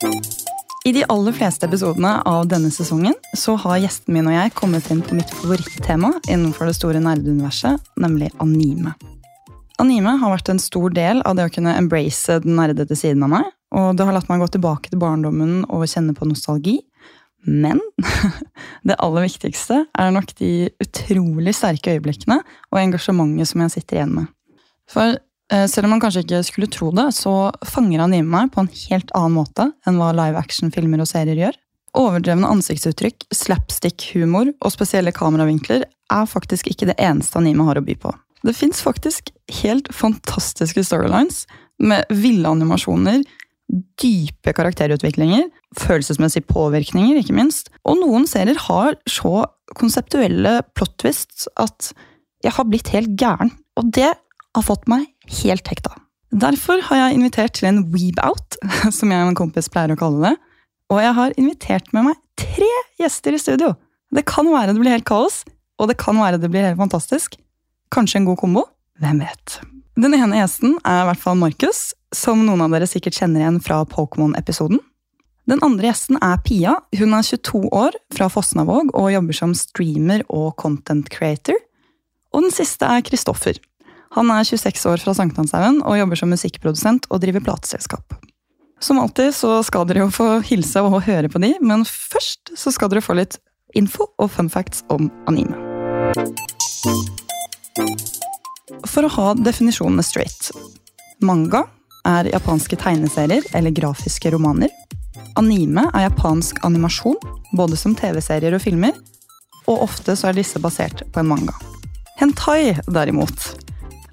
I de aller fleste episodene av denne sesongen så har gjesten min og jeg kommet inn på mitt favorittema innenfor det store nerdeuniverset, nemlig anime. Anime har vært en stor del av det å kunne embrace den nerdete siden av meg, og det har latt meg gå tilbake til barndommen og kjenne på nostalgi. Men det aller viktigste er nok de utrolig sterke øyeblikkene og engasjementet som jeg sitter igjen med. For selv om man kanskje ikke skulle tro det, så fanger anime meg på en helt annen måte enn hva live action-filmer og serier gjør. Overdrevne ansiktsuttrykk, slapstick-humor og spesielle kameravinkler er faktisk ikke det eneste anime har å by på. Det fins faktisk helt fantastiske storylines med ville animasjoner, dype karakterutviklinger, følelsesmessige påvirkninger, ikke minst. Og noen serier har så konseptuelle plot twists at jeg har blitt helt gæren. Og det har fått meg helt hekta. Derfor har jeg invitert til en weeb-out, som jeg og en kompis pleier å kalle det. Og jeg har invitert med meg tre gjester i studio. Det kan være det blir helt kaos, og det kan være det blir helt fantastisk. Kanskje en god kombo? Hvem vet? Den ene gjesten er i hvert fall Markus, som noen av dere sikkert kjenner igjen fra Pokémon-episoden. Den andre gjesten er Pia. Hun er 22 år, fra Fosnavåg og jobber som streamer og content creator. Og den siste er Kristoffer. Han er 26 år fra Sankthanshaugen og jobber som musikkprodusent og driver plateselskap. Som alltid så skal dere jo få hilse og høre på de, men først så skal dere få litt info og fun facts om anime. For å ha definisjonene straight. Manga er japanske tegneserier eller grafiske romaner. Anime er japansk animasjon, både som TV-serier og filmer. Og ofte så er disse basert på en manga. Hentai, derimot,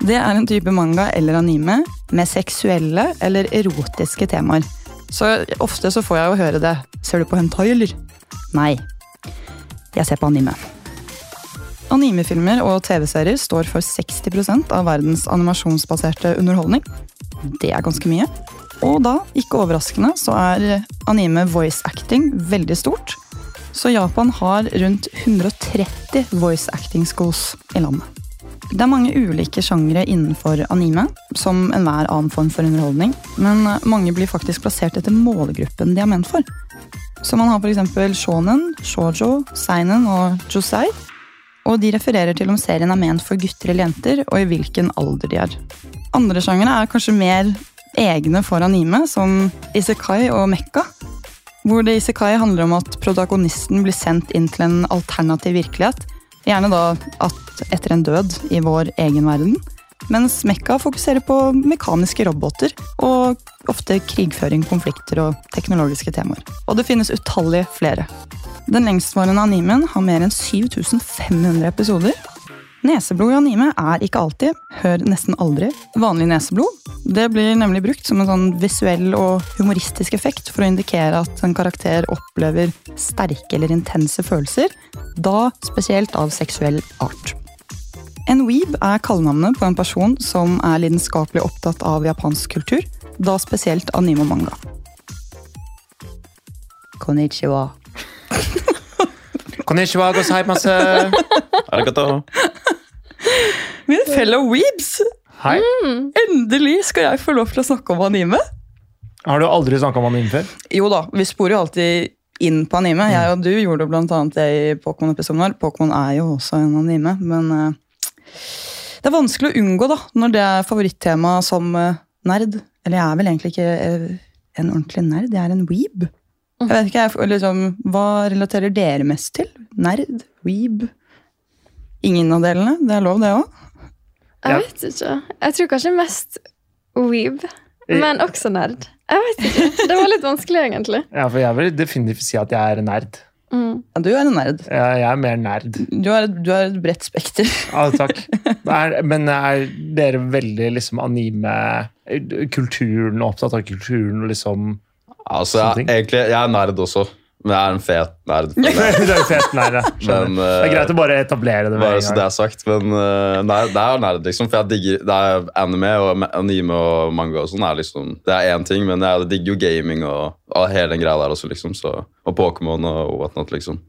det er en type manga eller anime med seksuelle eller erotiske temaer. Så ofte så får jeg jo høre det. Ser du på hentai, eller? Nei. Jeg ser på anime. Animefilmer og TV-serier står for 60% av verdens animasjonsbaserte underholdning. Det er ganske mye. Og da, ikke overraskende, så er anime voice acting veldig stort. Så Japan har rundt 130 voice acting schools i landet. Det er mange ulike sjangre innenfor anime, som enhver annen form for underholdning, men mange blir faktisk plassert etter målgruppen de er ment for. Så man har f.eks. shonen, shoujo, seinen og josei, og de refererer til om serien er ment for gutter eller jenter, og i hvilken alder de er. Andre sjangere er kanskje mer egne for anime, som isekai og mekka. Hvor det isekai handler om at protagonisten blir sendt inn til en alternativ virkelighet. Gjerne da at etter en død i vår egen verden. Mens mekka fokuserer på mekaniske roboter og ofte krigføring, konflikter og teknologiske temaer. Og det finnes utallige flere. Den lengstvarende animen har mer enn 7500 episoder. Neseblod i anime er ikke alltid, hør nesten aldri, vanlig neseblod. Det blir nemlig brukt som en sånn visuell og humoristisk effekt for å indikere at en karakter opplever sterke eller intense følelser, da spesielt av seksuell art. En weeb er kallenavnet på en person som er lidenskapelig opptatt av japansk kultur, da spesielt anime og manga. Konnichiwa. Konnichiwa, gozaimasu. Arigato. Min fellow weebs! Hei. Endelig skal jeg få lov til å snakke om anime. Har du aldri snakka om anime før? Jo da, vi sporer jo alltid inn på anime. Jeg og du gjorde det blant annet det i Pokémon-episoden vår. Pokémon er jo også en anime, men uh, det er vanskelig å unngå da, når det er favorittema som uh, nerd. Eller jeg er vel egentlig ikke uh, en ordentlig nerd, jeg er en weeb. Jeg vet ikke, jeg, liksom, Hva relaterer dere mest til? Nerd? Weeb? Ingen av delene? Det er lov, det òg? Jeg vet ikke. Jeg tror kanskje mest weeb, Eh. men også nerd. Jeg vet ikke. Det var litt vanskelig, egentlig. Ja, for jeg vil definitivt si at jeg er nerd. Mm. Ja, du er en nerd. Ja, jeg er mer nerd. Du har et, du har et bredt spekter. Ja, takk. Er, men er dere veldig liksom anime Kulturen, opptatt av kulturen og liksom Altså, jeg, egentlig, jeg er nerd også, men jeg er en fet nerd. du er en fet nerd, ja. Men, uh, Det er greit å bare etablere det Bare så det er sagt, men uh, nei, det er nerd, liksom. For jeg digger det er anime og anime og manga og sånn er liksom Det er én ting, men jeg digger jo gaming og, og hele den greia der også, liksom. Så, og Pokémon og whatnot, liksom.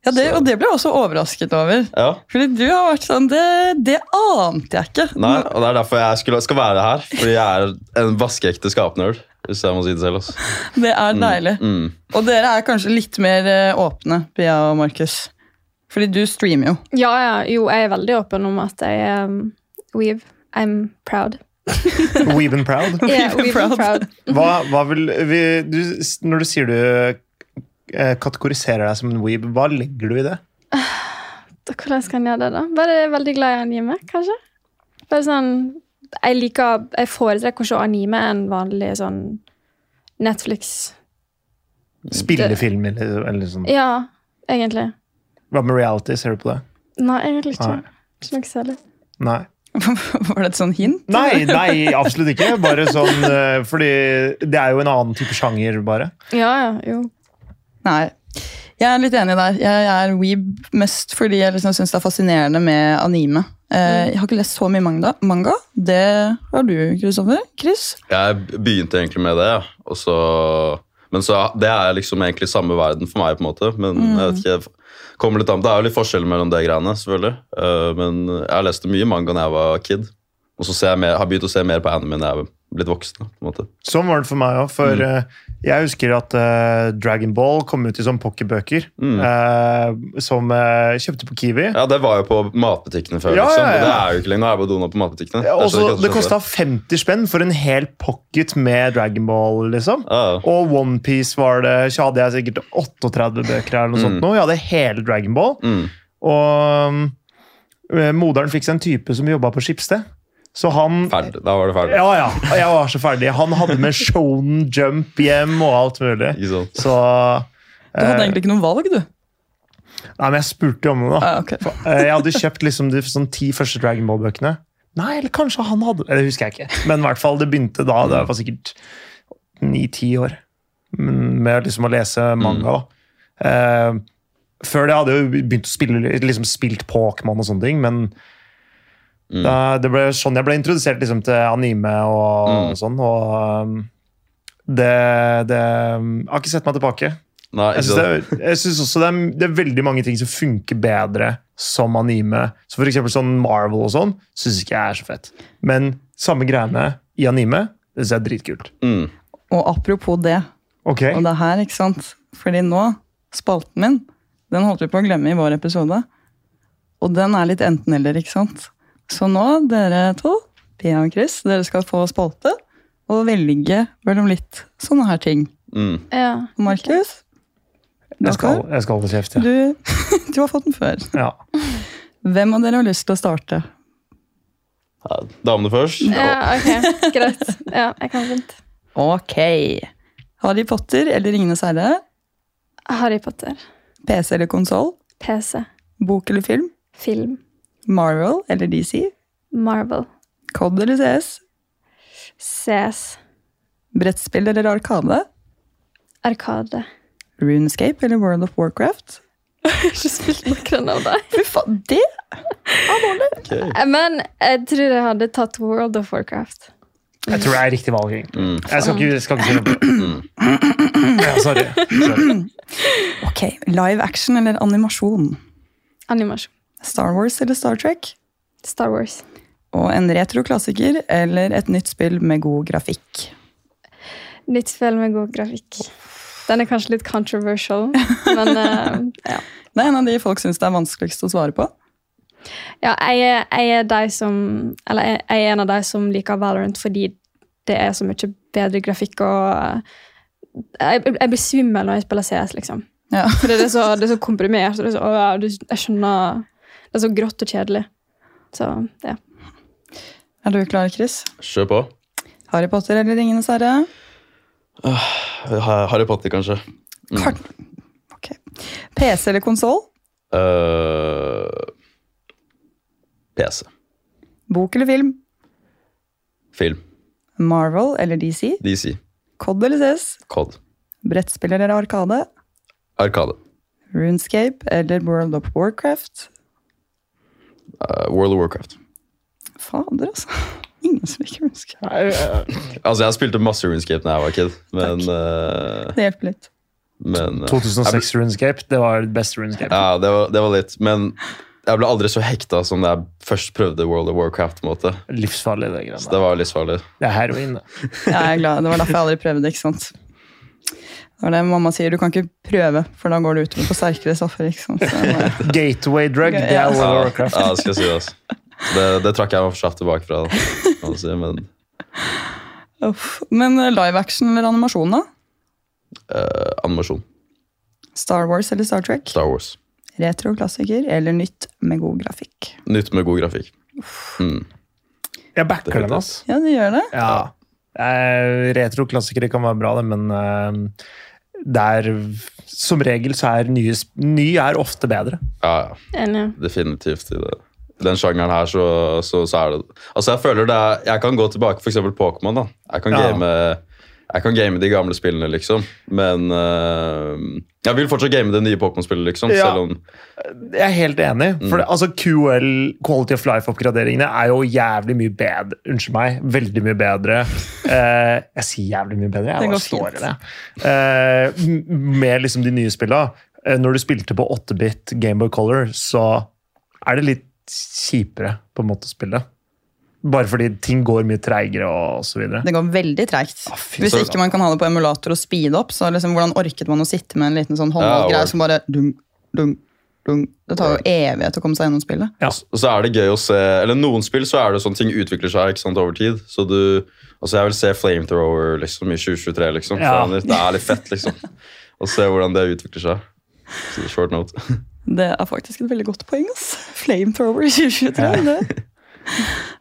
Ja, det, Og det ble jeg også overrasket over. Ja. Fordi du har vært sånn Det, det ante jeg ikke. Nei, og Det er derfor jeg skulle, skal være her. Fordi jeg er en vaskeekte skapnerd. Hvis jeg må si det selv. Altså. Det er deilig. Mm. Og dere er kanskje litt mer eh, åpne, Pia og Markus. Fordi du streamer jo. Ja, ja, jo, jeg er veldig åpen om at jeg er um, weave. I'm proud. weave and proud. Yeah, Weave and proud. Hva, hva vil vi, du, Når du sier du eh, kategoriserer deg som en weeb, hva legger du i det? Hvordan skal jeg gjøre det, da? Bare veldig glad i anime, kanskje? Bare sånn Jeg liker Jeg foretrekker å se anime enn vanlig sånn Netflix. Spillefilm eller, eller sånn? Ja, egentlig. Hva med reality? Ser du på det? Nei, egentlig ikke. Nei. Ikke noe særlig. Nei. Var det et sånn hint? Nei, nei, absolutt ikke. Bare sånn eh, Fordi det er jo en annen type sjanger, bare. Ja, ja, jo. Nei. Jeg er litt enig der. Jeg er weeb mest fordi jeg liksom syns det er fascinerende med anime. Eh, Jeg har ikke lest så mye manga. manga. Det har du, Kristoffer. Chris? Jeg begynte egentlig med det, ja. og så men så, det er liksom egentlig samme verden for meg, på en måte. Men jeg vet ikke, jeg kommer litt an. Det er jo litt forskjell mellom det greiene, selvfølgelig. Eh, men jeg leste mye manga da jeg var kid. Og så ser jeg mer, har jeg begynt å se mer på anime når jeg er blitt voksen. på en måte. Sånn var det for meg òg. For eh, jeg husker at uh, Dragon Ball kom ut i sånne pocketbøker Mm. uh, som jeg kjøpte på Kiwi. Ja, det var jo på matbutikkene før. Ja, liksom. ja, ja. Det er jo ikke lenger. Nå er jeg på Dona på matbutikkene. Ja, også, det hva kosta 50 spenn for en hel pocket med Dragon Ball. liksom. ja. Og Onepiece var det, så hadde jeg sikkert 38 bøker. eller noe sånt Mm. nå. Jeg hadde hele Dragon Ball. Mm. Og um, moderen fikk seg en type som jobba på Skipsted. Så han Ferdig. Da var du ferdig. Ja, ja. Jeg var så ferdig. Han hadde med Shonen Jump hjem og alt mulig. Så Du hadde eh, egentlig ikke noe valg, du. Nei, men jeg spurte jo om det, da. Ah, ok. Eh, Jeg hadde kjøpt liksom de sånn ti første Dragon Ball-bøkene. Nei, eller kanskje han hadde Det husker jeg ikke. Men i hvert fall, det begynte da. Det var sikkert ni-ti år med liksom å lese manga. da. Eh, før det hadde jeg jo begynt å spille liksom spilt Pokémon og sånne ting, men Mm. da, det ble sånn jeg ble introdusert liksom til anime og, Mm. sånn. Og um, det, det Jeg har ikke sett meg tilbake. Nei, Jeg syns, det, også det er, det er veldig mange ting som funker bedre som anime. Så for eksempel sånn Marvel og sånn syns ikke jeg er så fett. Men samme greiene i anime det synes jeg er dritkult. Mm. Og apropos det, okay. og det er her, ikke sant? Fordi nå, spalten min, den holdt vi på å glemme i vår episode. Og den er litt enten-eller, ikke sant? Så nå, dere to, Pia og Chris, dere skal få spalte og velge mellom litt sånne her ting. Mm. Ja. Markus, jeg skal, jeg skal holde kjeft. Ja. du, du har fått den før. Ja. Hvem av dere har lyst til å starte? Ja, damene først. ja, ok. Greit. Ja, jeg kan fint. Ok. Harry Potter eller Ringenes herre? Harry Potter. PC eller konsoll? PC. Bok eller film? Film. Marvel eller DC? Marvel. Cod eller CS? CS. Brettspill eller Arkade? Arkade. RuneScape eller World of Warcraft? Jeg har ikke spilt noen av dem. Fy faen, det Ok. Men jeg tror jeg hadde tatt World of Warcraft. Jeg tror det er riktig valg. Mm. Jeg skal ikke, skal ikke si noe. Ja, sorry. sorry. Ok, Live action eller animasjon? Animasjon. Star Wars eller Star Trek? Star Wars. Og en retro-klassiker eller et nytt spill med god grafikk? Nytt spill med god grafikk. Den er kanskje litt controversial, men uh, ja. Det er en av de folk syns det er vanskeligst å svare på. ja jeg, jeg er de som Eller jeg, jeg er en av de som liker Valorant fordi det er så mye bedre grafikk og eh, Jeg, jeg blir svimmel når jeg spiller CS, liksom. Ja. Fordi det er så, det er så komprimert. Og det er så, å, jeg skjønner Det er så grått og kjedelig. Så ja. Er du klar, Chris? Kjør på. Harry Potter eller Ringenes herre? Uh, Harry Potter, kanskje. Mm. Kart. Ok. PC eller konsoll? Uh, PC. Bok eller film? Film. Marvel eller DC? DC. Cod eller CS? Cod. Brettspill eller Arkade? Arkade. RuneScape eller World of Warcraft? Eh, World of Warcraft. Fader, altså. Ingen som liker RuneScape. Nei, eh, Altså, jeg spilte masse RuneScape da jeg var kid, men uh, Det hjelper litt. Men eh, 2006 RuneScape, det var det beste RuneScape. Ja, det var, det var litt Men jeg ble aldri så hekta som da jeg først prøvde World of Warcraft. på en måte. Livsfarlig, det Så greiene. det var livsfarlig. Det er heroin, det. Jeg er glad. Det var derfor jeg aldri prøvde det. ikke sant? Det var det mamma sier, du kan ikke prøve, for da går du utover på sterkere stoffer. liksom. Så Gateway drug, det er World of Ja, Warcraft. ja, det skal jeg si det, altså. Det, det trakk jeg meg for kjapt tilbake fra. Altså, Men Uff. Men eh, live action eller animasjon, da? eh, animasjon. Star Wars eller Star Trek? Star Wars. Retro-klassiker eller nytt med god grafikk? Nytt med god grafikk. Mm. Jeg backer den, ass. Ja, du gjør det. Ja. Eh, Retro-klassikere kan være bra, det, men eh, det er Som regel så er nye Ny er ofte bedre. Ja, ja. Enig. Definitivt. I det. I den sjangeren her, så, så, så er det Altså, jeg føler det er Jeg kan gå tilbake eksempel Pokémon, da. Jeg kan, Ja. game, jeg kan game de gamle spillene, liksom. Men uh, jeg vil fortsatt game det nye Pokémon-spillet, liksom. Ja. Selv om Jeg er helt enig. For det, altså QL, Quality of Life-oppgraderingene, er jo jævlig mye bedre. Unnskyld meg. Veldig mye bedre. Uh, jeg sier jævlig mye bedre. Jeg bare står i det. Uh, med liksom de nye spillene. Når du spilte på 8-bit Gameboy Color, så er det litt kjipere på en måte å spille. Bare fordi ting går mye treigere og så videre. Det går veldig treigt. Ah, Hvis ikke man kan ha det på emulator og speede opp, så liksom, hvordan orket man å sitte med en liten sånn håndballgreie Ja, som bare dung, dung, dung. Det tar jo evighet å komme seg gjennom spillet. Ja. Så er det gøy å se Eller noen spill så er det sånn ting utvikler seg ikke sant, over tid. Så du Altså jeg vil se Flamethrower liksom, i 2023, liksom. Ja. Det er litt fett, liksom. Å se hvordan det utvikler seg. Så short note. Det er faktisk et veldig godt poeng. ass. Flamethrower i 2023. Det.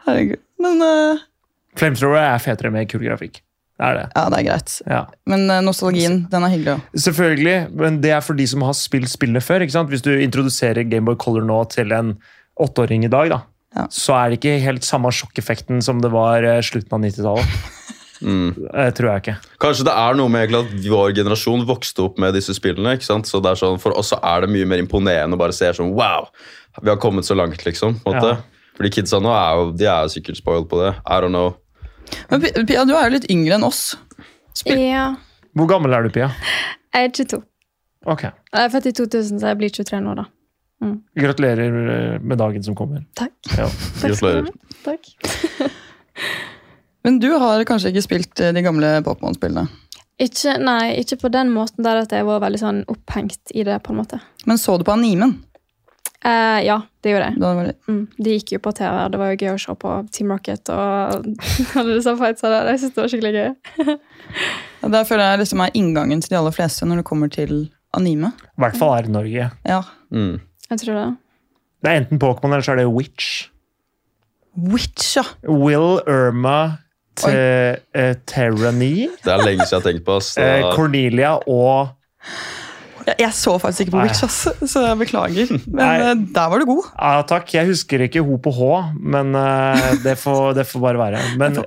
Herregud. Men uh, Flamethrower er fetere med kul grafikk. Det er det. ja, det er greit. Ja. Men uh, nostalgien, den er hyggelig òg. Selvfølgelig, men det er for de som har spilt spillene før. ikke sant? Hvis du introduserer Gameboy Color nå til en åtteåring i dag, da, Ja. så er det ikke helt samme sjokkeffekten som det var eh, slutten av 90-tallet. Mm. Det tror jeg ikke. Kanskje det er noe med at vår generasjon vokste opp med disse spillene. ikke sant? Så det er sånn, For oss er det mye mer imponerende å bare se sånn Wow! Vi har kommet så langt, liksom. på en måte. Ja. Fordi kidsa nå er jo, de er jo sikkert spoiled på det. I don't know. Men Pia, du er jo litt yngre enn oss. Spil Ja. Hvor gammel er du, Pia? Jeg er 22. Okay. Jeg er født i 2000, så jeg blir 23 nå, da. Gratulerer eh, med dagen som kommer. Takk. Ja. Gratulerer. Takk. Men du har kanskje ikke spilt eh, de gamle Pokémon-spillene. Ikke, nei, ikke på den måten der at jeg var veldig sånn opphengt i det. på en måte. Men så du på animen? Eh, ja, det gjorde jeg. Det... Mm, de gikk jo på TV, og det var jo gøy å se på Team Rocket og alle disse fightsa der. Jeg synes det var skikkelig gøy. Ja, Der føler jeg liksom er inngangen til de aller fleste når det kommer til anime. I hvert fall her i Norge. Ja. Mm. Jeg tror det. Det er enten Pokémon eller så er det Witch. Witch, ja. Will Irma te, eh, Terrani, Det er lenge siden jeg har tenkt på. Så, eh, Cornelia og Jeg, så faktisk ikke på. Witch, så jeg beklager. Men Nei. eh, der var du god. Ja, takk. Jeg husker ikke ho på H, men eh, det, får, det får bare være. Men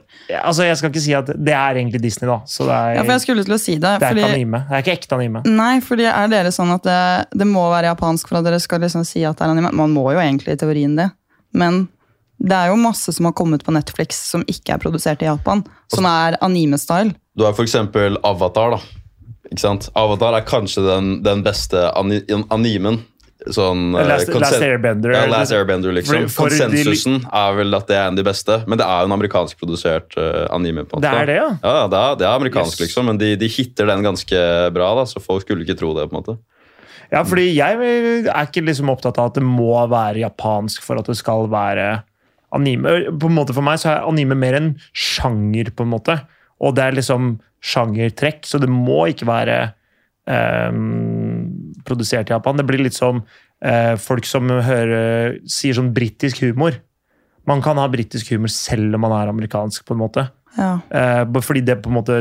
altså, jeg skal ikke si at det er egentlig Disney, da. Så det er, Ja, for jeg skulle til å si det. det er fordi, ikke anime. Det er ikke ekte anime. Nei, fordi er dere sånn at det, det må være japansk for at dere skal liksom si at det er anime? Man må jo egentlig i teorien det. Men det er jo masse som har kommet på Netflix som ikke er produsert i Japan. Som er anime-style. Du har for eksempel Avatar. da. Ikke sant? Avatar er kanskje den, den beste ani animen. Sånn, eh, Last, Last Airbender. Ja, Last Airbender, liksom. For- for de- Konsensusen er vel at det er en av de beste, men det er jo en amerikanskprodusert uh, anime. på en Det er det, ja. Ja, det er, det er amerikansk, Yes. liksom, men de, de hitter den ganske bra, da, så folk skulle ikke tro det. på en måte. Ja, fordi jeg er ikke liksom opptatt av at det må være japansk for at det skal være anime. På en måte For meg så er anime mer en sjanger, på en måte. Og det er liksom sjangertrekk, så det må ikke være ehm, produsert i Japan. Det blir litt som eh, folk som hører, sier sånn britisk humor. Man kan ha britisk humor selv om man er amerikansk, på en måte. Ja. Eh, fordi det på en måte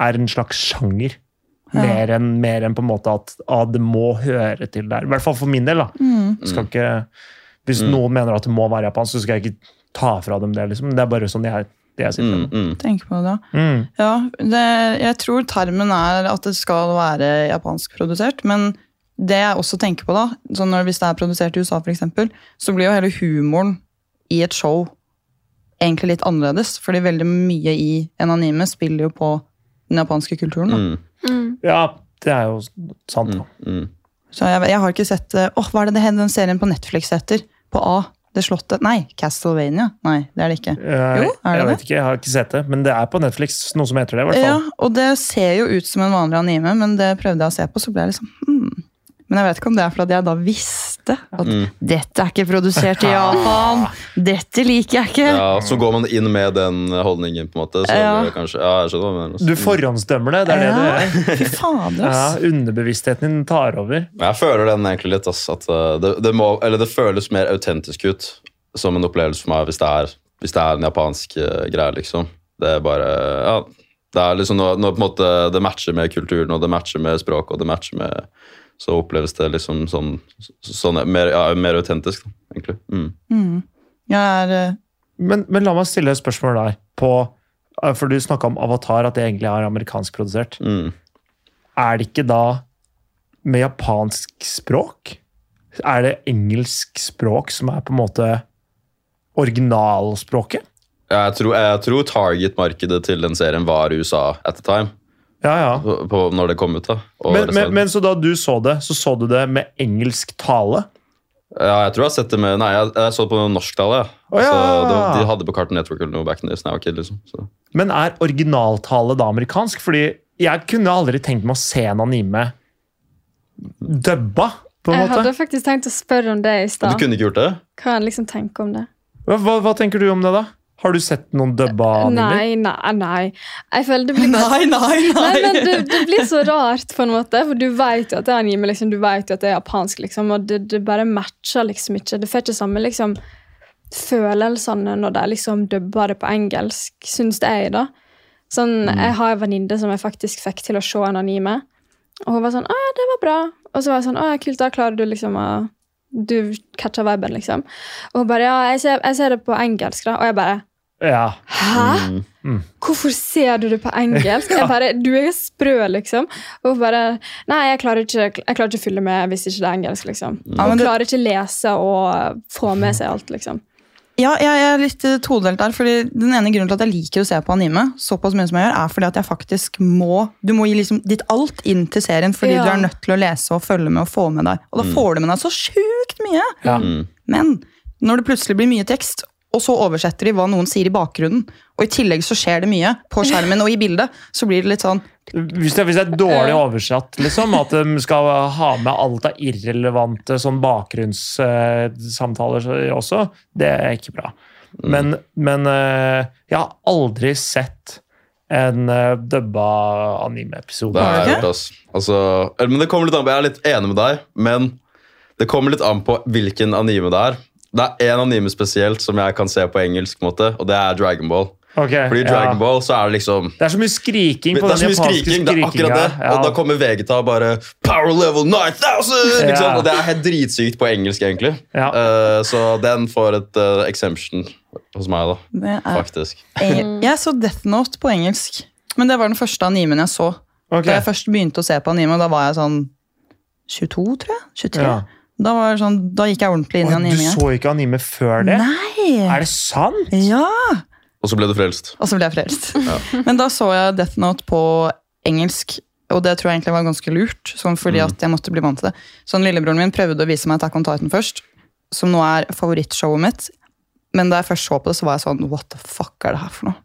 er en slags sjanger. Ja. Mer enn en på en måte at ah, det må høre til der. I hvert fall for min del. da. Mm. Skal ikke, hvis Mm. noen mener at det må være japansk, så skal jeg ikke ta fra dem det. liksom. Det er bare sånn jeg, det jeg sitter Mm, mm. Tenk på det. Mm. Ja, det, jeg tror termen er at det skal være japansk produsert, men det jeg også tenker på da, sånn når, hvis det er produsert i USA for eksempel, så blir jo hele humoren i et show egentlig litt annerledes, fordi veldig mye i en anime spiller jo på den japanske kulturen. Da. Mm. Mm. Ja, Det er jo sant. da. Mm. Så jeg, jeg har ikke sett Åh, Åh, Hva er det det den serien på Netflix heter? På A? Det slottet? Nei, Castlevania? Nei, det er det ikke. Jeg, Jo, er det jeg det? vet ikke, jeg har ikke sett det, men det er på Netflix. Noe som heter det, i hvert Ja, og det ser jo ut som en vanlig anime, men det prøvde jeg å se på, så ble jeg liksom hmm. Men jeg vet ikke om det er fordi jeg da visste at Mm. dette er ikke produsert i Japan. Dette liker jeg ikke. Ja, så går man inn med den holdningen, på en måte. Så Ja. kanskje, ja, jeg skjønner hva du mener. altså. Du forhåndsdømmer det, det er det du gjør. Fader, Ja, underbevisstheten din tar over. Jeg føler den egentlig litt, ass, at uh, det, det, må, eller det føles mer autentisk ut som en opplevelse for meg hvis det er, hvis det er en japansk uh, greie, liksom. Det er bare Ja, det er liksom når, når på en måte det matcher med kulturen, og det matcher med språket, og det matcher med Så oppleves det liksom sånn, sånn mer, ja, mer autentisk, da, egentlig. Mm. Mm. Er eh, Men, men la meg stille et spørsmål der. På, eh, for du snakka om Avatar, at det egentlig er amerikansk produsert. Mm. Er det ikke da med japansk språk? Er det engelsk språk som er på en måte originalspråket? Jeg tror, jeg tror target-markedet til den serien var USA at the time. Ja, ja. På, på når det kom ut. da. Men, men, men så da du så det, så så du det med engelsk tale? Ja, jeg tror jeg har sett det med Nei, jeg, jeg så det på norsktale. Ja. Oh, ja. Altså, de hadde på Cartoon Network eller noe back in the days jeg var kid. liksom. Så. Men er originaltale da amerikansk? Fordi jeg kunne aldri tenkt meg å se en anime dubba, på en Jeg hadde faktisk tenkt å spørre om det i stad. du kunne ikke gjort det? Hva liksom tenker om det. Hva, hva, hva tenker du om det, da? Har du sett noen dubba anime? Nei, nei, nei. Jeg føler det blir Nei, nei, Nei, men det, det blir så rart, på en måte. For du vet jo at det er anime, liksom. Du vet jo at det er japansk, liksom. Og det, det bare matcher liksom ikke. Det får ikke samme liksom følelsene når de liksom dubber det på engelsk, syns jeg, da. Sånn, Jeg har en venninne som jeg faktisk fikk til å se en anime. Og hun var sånn 'Å det var bra'. Og så var jeg sånn 'Å kult, da klarer du liksom å Du catcher viben', liksom. Og hun bare 'Ja, jeg ser, jeg ser det på engelsk', da. Og jeg bare Ja. 'Hæ?' Mm. Hvorfor ser du det på engelsk? Jeg bare, du er jo sprø, liksom. Og bare Nei, jeg klarer ikke jeg klarer ikke å fylle med hvis ikke det er engelsk, liksom. Ja, og klarer ikke lese og få med seg alt, liksom. Ja, jeg, er litt todelt der. fordi Den ene grunnen til at jeg liker å se på anime, såpass mye som jeg gjør, er fordi at jeg faktisk må Du må gi liksom ditt alt inn til serien fordi Ja. du er nødt til å lese og følge med og få med deg. Og da får du med deg så sjukt mye! ja. Mm. Men når det plutselig blir mye tekst, og så oversetter de hva noen sier i bakgrunnen, og i tillegg så skjer det mye på skjermen og i bildet, så blir det litt sånn Hvis det, hvis det er dårlig oversatt, liksom, at de skal ha med alt av irrelevante sånn bakgrunnssamtaler også, det er ikke bra. Men, men eh, jeg har aldri sett en uh, dubba anime-episode. Det har jeg gjort. Altså, men det kommer litt an på, Jeg er litt enig med deg, men det kommer litt an på hvilken anime det er. Det er én anime spesielt som jeg kan se på engelsk, på måte, og det er Dragon Ball. Ok, Fordi Dragon ja. Dragon Ball så er det liksom Det er så mye skriking på det er den japanske skriking, det er akkurat det. Ja. Og da kommer Vegeta og bare Power level 9000! Liksom. Ja. Og det er helt dritsykt på engelsk, egentlig. Ja. Eh, så den får et uh, exemption hos meg, da. det er, Faktisk. Jeg, Jeg så Death Note på engelsk, men det var den første animen jeg så. Okay. Da jeg først begynte å se på anime, da var jeg sånn 22, tror jeg? 23? Ja. Da, var sånn, da gikk jeg ordentlig inn i anime. Du så ikke anime før det? Nei! Er det sant? Ja! Og så ble du frelst. Og så ble jeg frelst. Men da så jeg Death Note på engelsk, og det tror jeg egentlig var ganske lurt. Sånn fordi at jeg måtte bli vant til det. Sånn Lillebroren min prøvde å vise meg Attack on Titan først, som nå er favorittshowet mitt. Men da jeg først så på det, så var jeg sånn What the fuck er det her for noe?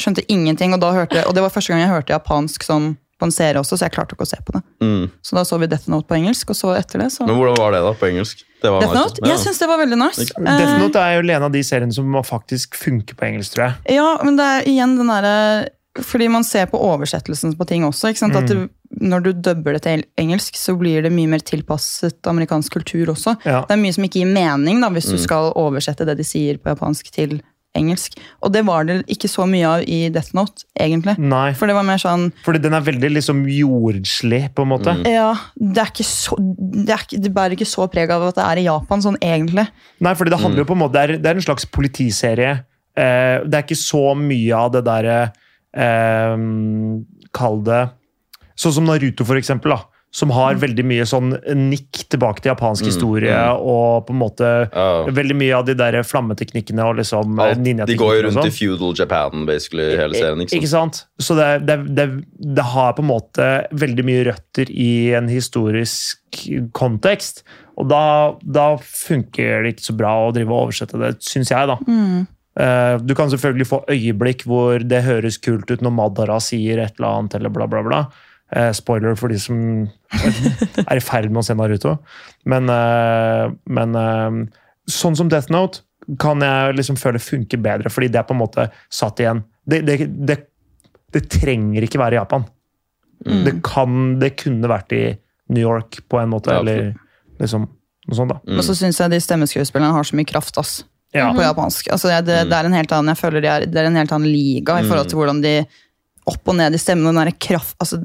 Skjønte ingenting, og, da hørte, og det var første gang jeg hørte japansk sånn, på en serie også, så jeg klarte ikke å se på det. Mm. Så da så vi Death Note på engelsk, og så etter det så Men hvordan var det da på engelsk? Det var Death nice, Note? ja. Jeg syns det var veldig nice. Death Eh, Note er jo en av de seriene som faktisk funker på engelsk, tror jeg. Ja, men det er igjen den derre Fordi man ser på oversettelsen på ting også. ikke sant? At du, når du dubber det til engelsk, så blir det mye mer tilpasset amerikansk kultur også. Ja. Det er mye som ikke gir mening da, hvis du Mm. skal oversette det de sier på japansk til engelsk. Og det var det ikke så mye av i Death Note, egentlig. Nei, For det var mer sånn fordi den er veldig liksom jordslig, på en måte. Mm. Ja, det er ikke så Det, er ikke, det bærer ikke så preg av at det er i Japan, sånn egentlig. Nei, fordi det handler jo på en måte Det er, det er en slags politiserie. Eh, det er ikke så mye av det derre eh, Kall det Sånn som Naruto, for eksempel. Da, som har veldig mye sånn nikk tilbake til japansk Mm, historie, mm. og på en måte Ja. veldig mye av de der flammeteknikkene og liksom eh, Alt, de går jo rundt i sånn. feudal Japan, basically, hele serien. Ikke sant? ikke sant? sant? Så det, det, det, det har på en måte veldig mye røtter i en historisk kontekst. Og da, da funker det ikke så bra å drive og oversette det, syns jeg, da. Mm. Eh, Du kan selvfølgelig få øyeblikk hvor det høres kult ut når Madara sier et eller annet, eller bla, bla, bla. Eh, spoiler for de som er i ferd med å se Naruto. Men, eh, men eh, sånn som Death Note kan jeg liksom føle funker bedre, fordi det er på en måte satt igjen Det, det, det, det trenger ikke være i Japan. Mm. Det, kan, det kunne vært i New York på en måte, Ja, eller liksom noe sånt, da. Mm. Og så syns jeg de stemmeskuespillerne har så mye kraft ass, Ja. på japansk. Altså, jeg, det, det er en helt annen, jeg føler de er, det er en helt annen liga i forhold til hvordan de opp og ned i stemmen. Den der kraft, altså,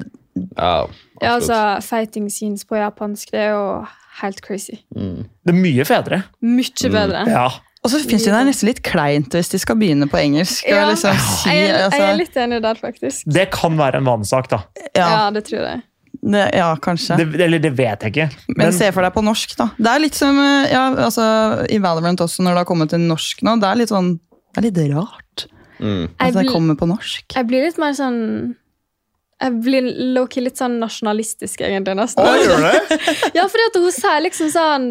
Ja, Ja, altså, Fighting scenes på japansk det er jo helt crazy. Mm. Det er mye fedre. Mye bedre. Ja. Og så syns jeg det er nesten litt kleint hvis de skal begynne på engelsk. Ja. Liksom si, Jeg, er- jeg er altså, litt enig der, faktisk. Det kan være en vanesak, da. ja, Ja, det tror jeg. det, ja, kanskje. Det, eller det vet jeg ikke. Men se for deg på norsk, da. Det er litt som eh, ja, altså, i Valorant også, når det har kommet til norsk nå. Det er litt sånn det er litt rart Mm. at Jeg det kommer på norsk. Jeg blir litt mer sånn Jeg blir low-key litt sånn nasjonalistisk, egentlig. nesten. Å, gjør det? Ja, fordi at hun sier liksom sånn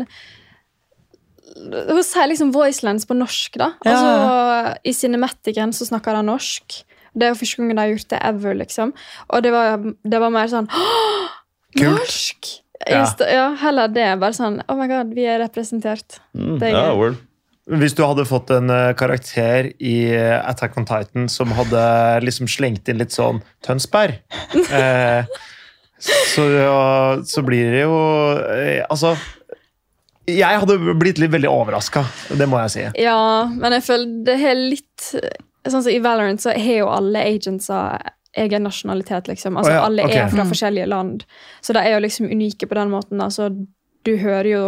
Hun sier liksom voicelines på norsk, da. Ja. Altså, I Cinematicen så snakker de norsk. Det er jo første gangen de har gjort det ever, liksom. Og det var, det var mer sånn «Åh, Kult. Norsk! Ja. Ja. ja, heller det. Bare sånn Oh my god, vi er representert. Mm. Det er Ja, gøy. word. Hvis du hadde fått en eh, karakter i eh, Attack on Titan som hadde liksom slengt inn litt sånn Tønsberg eh, så, så blir det jo eh, Altså Jeg hadde blitt litt veldig overraska, det må jeg si. Ja, men jeg føler det er litt Sånn som I Valorant så har jo alle agentser egen nasjonalitet, liksom. Altså oh, ja, Alle okay. er fra Mm. forskjellige land. Så de er jo liksom unike på den måten. Altså, du hører jo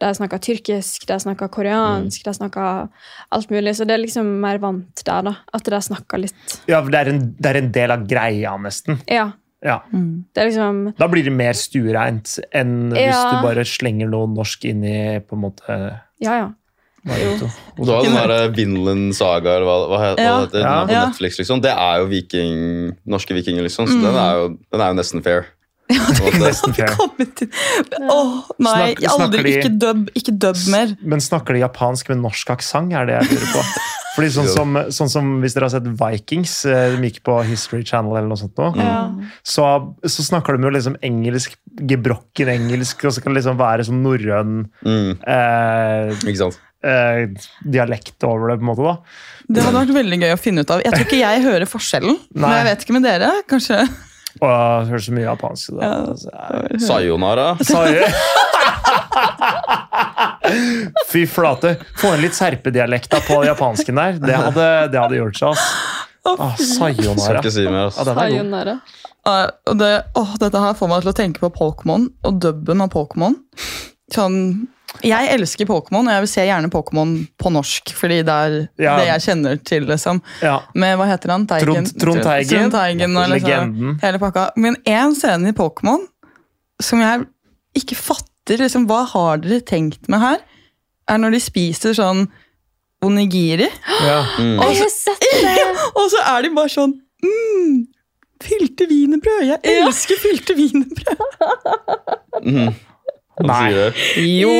de snakker tyrkisk, de snakker koreansk, de snakker alt mulig. Så det er liksom mer vant der, da. At de snakker litt Ja, for det er en, det er en del av greia, nesten. Ja. Ja. Mm. Det er liksom Da blir det mer stuereint enn hvis du bare slenger noe norsk inn i på en måte Ja, ja. Og du har den der Vinland Saga, eller hva, hva heter Ja. hva heter den? Ja. På Ja. Netflix, liksom. Det er jo viking, norske vikinger, liksom. Så Mm. den, er jo, den er jo nesten fair. På en kan fair. Kommet til Åh, nei, Snak- aldri. de- Ikke dub, ikke dub mer. Men snakker de japansk med norsk aksent, er det jeg lurer på. Fordi sånn som, sånn som Hvis dere har sett Vikings, eh, de gikk på History Channel, eller noe sånt nå, mm. så, så snakker de jo liksom engelsk, gebrokken engelsk, og så kan det liksom være sånn norrøn Mm. eh, Ikke sant? eh, dialekt over det, på en måte. da. Det hadde vært veldig gøy å finne ut av. Jeg tror ikke jeg hører forskjellen, men jeg vet ikke med dere. Kanskje Og jeg hører så mye japansk. Da. Ja. Altså, Sayonara. Fy flate. Få inn litt serpedialekta på japansken der. Det hadde, det hadde gjort seg. ass. Ah, sayonara. si mer. God. Sayonara. Ah, det, oh, Dette her får meg til å tenke på Pokémon og dubben av Pokémon. Sånn, jeg elsker Pokémon, og jeg vil se gjerne Pokémon på norsk. Fordi det er Ja. det jeg kjenner til. liksom. Ja. Med hva heter han? Teigen? Trond- Teigen. Trond Legenden. hele pakka. Men én scene i Pokémon som jeg ikke fatter liksom, Hva har dere tenkt med her? Er når de spiser sånn onigiri. Ja. Mm. Og, så! Og så er de bare sånn mm, Fylte wienerbrød! Jeg elsker fylte wienerbrød! Mhm. Nei. Jo!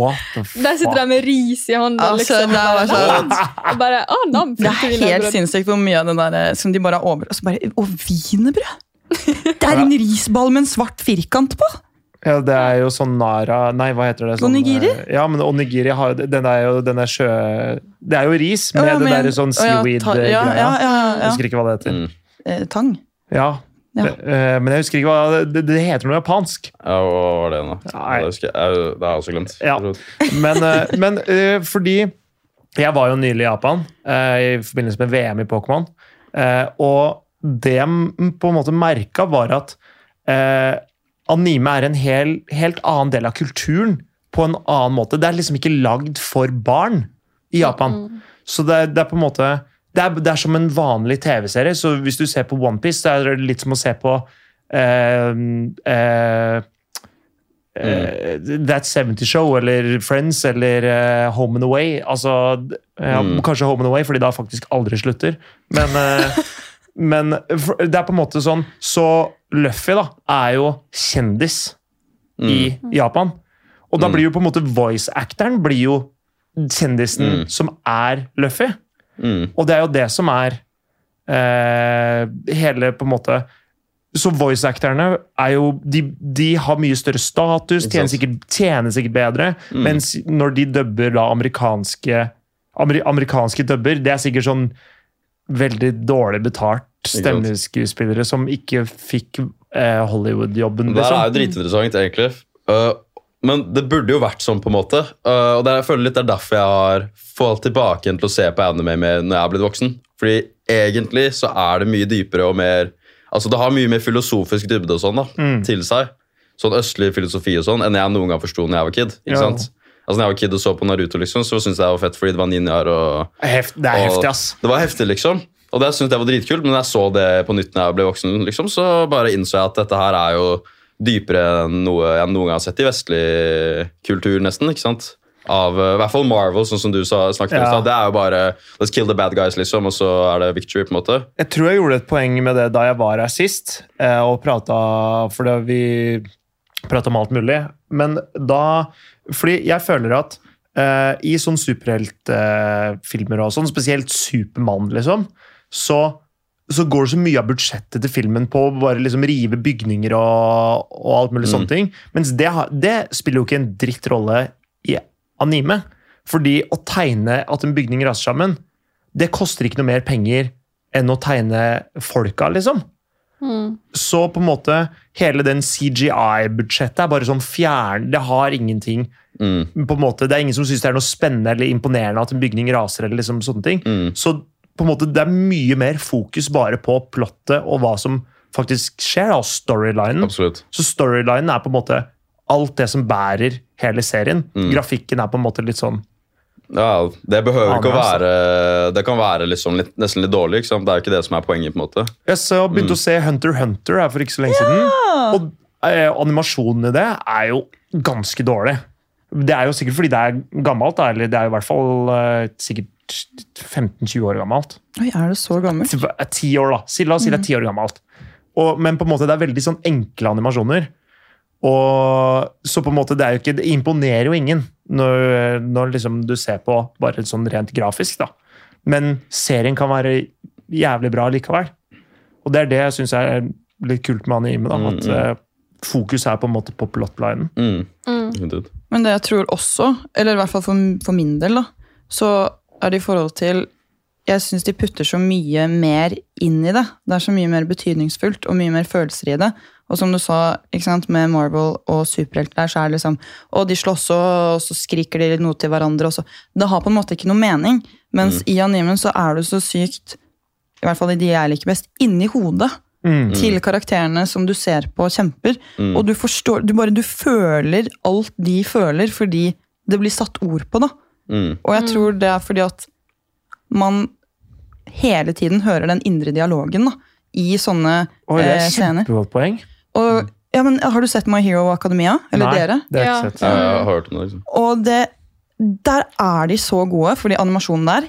What the Der sitter de med ris i hånda. Altså, liksom. det var sånn bare, oh, nam, Det er helt sinnssykt hvor mye av det der eh, som de bare har over... Og så bare, og wienerbrød! Det er en risball med en svart firkant på! Ja, det er jo sånn Nara Nei, hva heter det? Sånn, Onigiri? eh, Ja, men onigiri har Den er jo den er sjø... Det er jo ris med oh, ja, det der derre sånn seaweed-greia. ja, ja, ja, Jeg ja. husker ikke hva det heter. Mm. Eh, Tang. Ja. Ja. Eh, Men jeg husker ikke hva det, det heter noe japansk. Ja, hva var det nå? Nei. Det, husker jeg, jeg, det har jeg også glemt. Ja. Men, eh, men eh, fordi jeg var jo nylig i Japan eh, i forbindelse med VM i Pokémon. eh, Og det jeg på en måte merka, var at eh, anime er en hel, helt annen del av kulturen på en annen måte. Det er liksom ikke lagd for barn i Japan. Så det, er- det er på en måte det er, det er som en vanlig TV-serie. Så hvis du ser på OnePiece, er det litt som å se på uh, uh, Mm. That 70 Show eller Friends eller uh, Home and Away. Altså, ja, Mm. Kanskje Home and Away, fordi da faktisk aldri slutter. Men, uh, men det er på en måte sånn Så Luffy da, er jo kjendis i Japan. Og da Mm. blir jo på en måte voice-actoren blir jo kjendisen Mm. som er Luffy. Mm. Og det er jo det som er eh, hele på en måte Så voice-acterne er jo de, de har mye større status, tjener sikkert, tjener sikkert bedre. Mm. Mens når de dubber da amerikanske amer, amerikanske dubber, det er sikkert sånn veldig dårlig betalt stemmeskuespillere som ikke fikk eh, Hollywood-jobben. Det er Liksom. jo dritinteressant, egentlig. Uh, men det burde jo vært sånn, på en måte. Uh, og det er, jeg føler litt det er derfor jeg har falt tilbake igjen til å se på anime mer når jeg er blitt voksen. Fordi egentlig så er det mye dypere og mer Altså Det har mye mer filosofisk dybde og sånn da, Mm. til seg. Sånn østlig filosofi og sånn, enn jeg noen gang forsto når jeg var kid. ikke Ja. sant? Altså når jeg var kid og så på Naruto, liksom, så syntes jeg det var fett fordi det var ninjaer og Heft, det er og heftig, ass. Det var heftig, liksom. Og det syntes jeg var dritkult, men når jeg så det på nytt når jeg ble voksen, liksom, så bare innså jeg at dette her er jo dypere enn noe jeg noen gang har sett i vestlig kultur, nesten. ikke sant? Av uh, i hvert fall Marvel, sånn som du sa, snakket om. Ja. stad. Det er jo bare Let's kill the bad guys, liksom, og så er det victory. på en måte. Jeg tror jeg gjorde et poeng med det da jeg var her sist, eh, og prata For det, vi prata om alt mulig. Men da Fordi jeg føler at uh, i sånne superheltfilmer og sånn, spesielt Supermann, liksom, så, så går det så mye av budsjettet til filmen på å bare liksom rive bygninger og, og alt mulig Mm. sånne ting. Mens det, det spiller jo ikke en dritt rolle i anime. Fordi å tegne at en bygning raser sammen, det koster ikke noe mer penger enn å tegne folka, liksom. Mm. Så på en måte hele den CGI-budsjettet er bare sånn fjern Det har ingenting. Mm, på en måte, Det er ingen som syns det er noe spennende eller imponerende at en bygning raser. eller liksom sånne ting. mm, Så på en måte det er mye mer fokus bare på plottet og hva som faktisk skjer, og storylinen. absolutt. Så storylinen er på en måte alt det som bærer hele serien. Mm. Grafikken er på en måte litt sånn Ja, Det behøver ikke å være Det kan være liksom litt, nesten litt dårlig. ikke sant? Det er jo ikke det som er poenget. på en måte. Jeg så begynte å se Hunter Hunter her for ikke så lenge siden. Og eh, animasjonen i det er jo ganske dårlig. Det er jo sikkert fordi det er gammelt, da, eller det er jo i hvert fall eh, sikkert 15-20 år gammelt. Oi, er det så gammelt? Ti- eh, år, da. La oss si det er ti år gammelt. Og, men på en måte det er veldig sånn enkle animasjoner. Og så på en måte det er jo ikke, det imponerer jo ingen når, når liksom du ser på bare sånn rent grafisk. da. Men serien kan være jævlig bra likevel. Og det er det jeg syns er litt kult med anime. da, Mm, At mm. mm. fokus er på en måte på plotlinen. Mm, Mm. Men det jeg tror også, eller i hvert fall for, for min del, da, så er det i forhold til Jeg syns de putter så mye mer inn i det. Det er så mye mer betydningsfullt og mye mer følelser i det. Og som du sa, ikke sant, med Marvel og superhelter der, så er det liksom Og de slåss, og, så skriker de noe til hverandre. også. Det har på en måte ikke noe mening. Mens i animen så er du så sykt, i hvert fall i de jeg liker best, inni hodet Mm. til karakterene som du ser på og kjemper. Mm. Og du forstår, du bare du føler alt de føler, fordi det blir satt ord på det. Mm, Og jeg tror det er fordi at man hele tiden hører den indre dialogen da, i sånne Oi, det er eh, et scener. kjempegodt poeng. Og, ja, men Har du sett My Hero Academia? Eller Nei, dere? det har jeg Ja. ikke sett. jeg har hørt om det. liksom. Og det, der er de så gode, fordi animasjonen der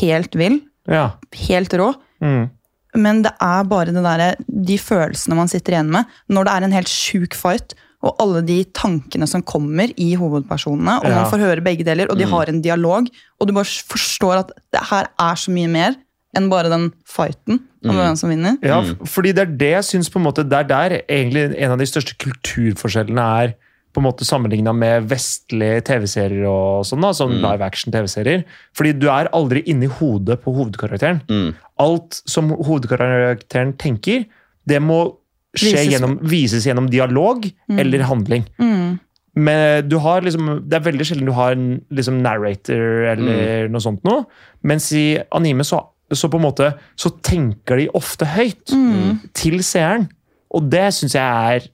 helt vill. Ja. Helt rå. Mm. Men det er bare det der, de følelsene man sitter igjen med når det er en helt sjuk fight, og alle de tankene som kommer i hovedpersonene, og Ja. man får høre begge deler, og de Mm. har en dialog, og du bare forstår at det her er så mye mer enn bare den fighten om Mm. hvem som vinner. Ja, Mm. fordi det er det jeg syns på en måte, det er der egentlig en av de største kulturforskjellene er på en måte sammenligna med vestlige TV-serier og sånn, da, sånn Mm. live action-TV-serier. Fordi du er aldri inni hodet på hovedkarakteren. Mm, Alt som hovedkarakteren tenker, det må skje Vises- gjennom, vises gjennom dialog Mm. eller handling. Mm. Men du har liksom, det er veldig sjelden du har en liksom narrator eller noe sånt noe. Mens i anime så, så på en måte så tenker de ofte høyt Mm. til seeren. Og det syns jeg er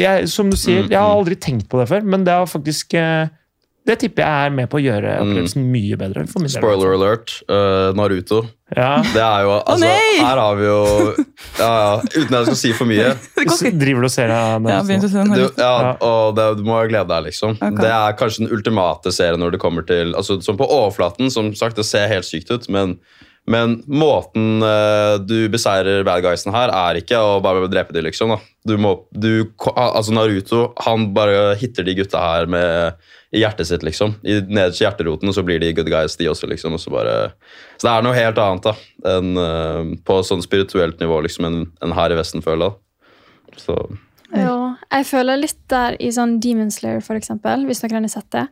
jeg, Som du sier, Mm, jeg har mm. aldri tenkt på det før, men det har faktisk eh, det tipper jeg er med på å gjøre opplevelsen mye bedre. for min del. Spoiler alert. uh, Naruto. Ja. Det er jo altså, nei! Her har vi jo ja, ja, Uten at jeg skal si for mye. Så Driver du og ser deg Ja, begynte å se den Du, ja, Ja. og det, du må glede deg, liksom. Okay. Det er kanskje den ultimate serien når det kommer til altså, Som på overflaten, som sagt, det ser helt sykt ut, men, men måten uh, du beseirer bad guysen her, er ikke å bare drepe dem, liksom. Da. Du må, du, altså Naruto han bare hitter de gutta her med, i hjertet sitt, liksom. I nederst i hjerteroten, og så blir de good guys, de også, liksom. Og så, bare, så det er noe helt annet da, enn uh, på sånn spirituelt nivå liksom, enn en her i Vesten, føler jeg. Så Ja, jeg føler litt der i sånn Demon Slayer, for eksempel, hvis noen har sett det.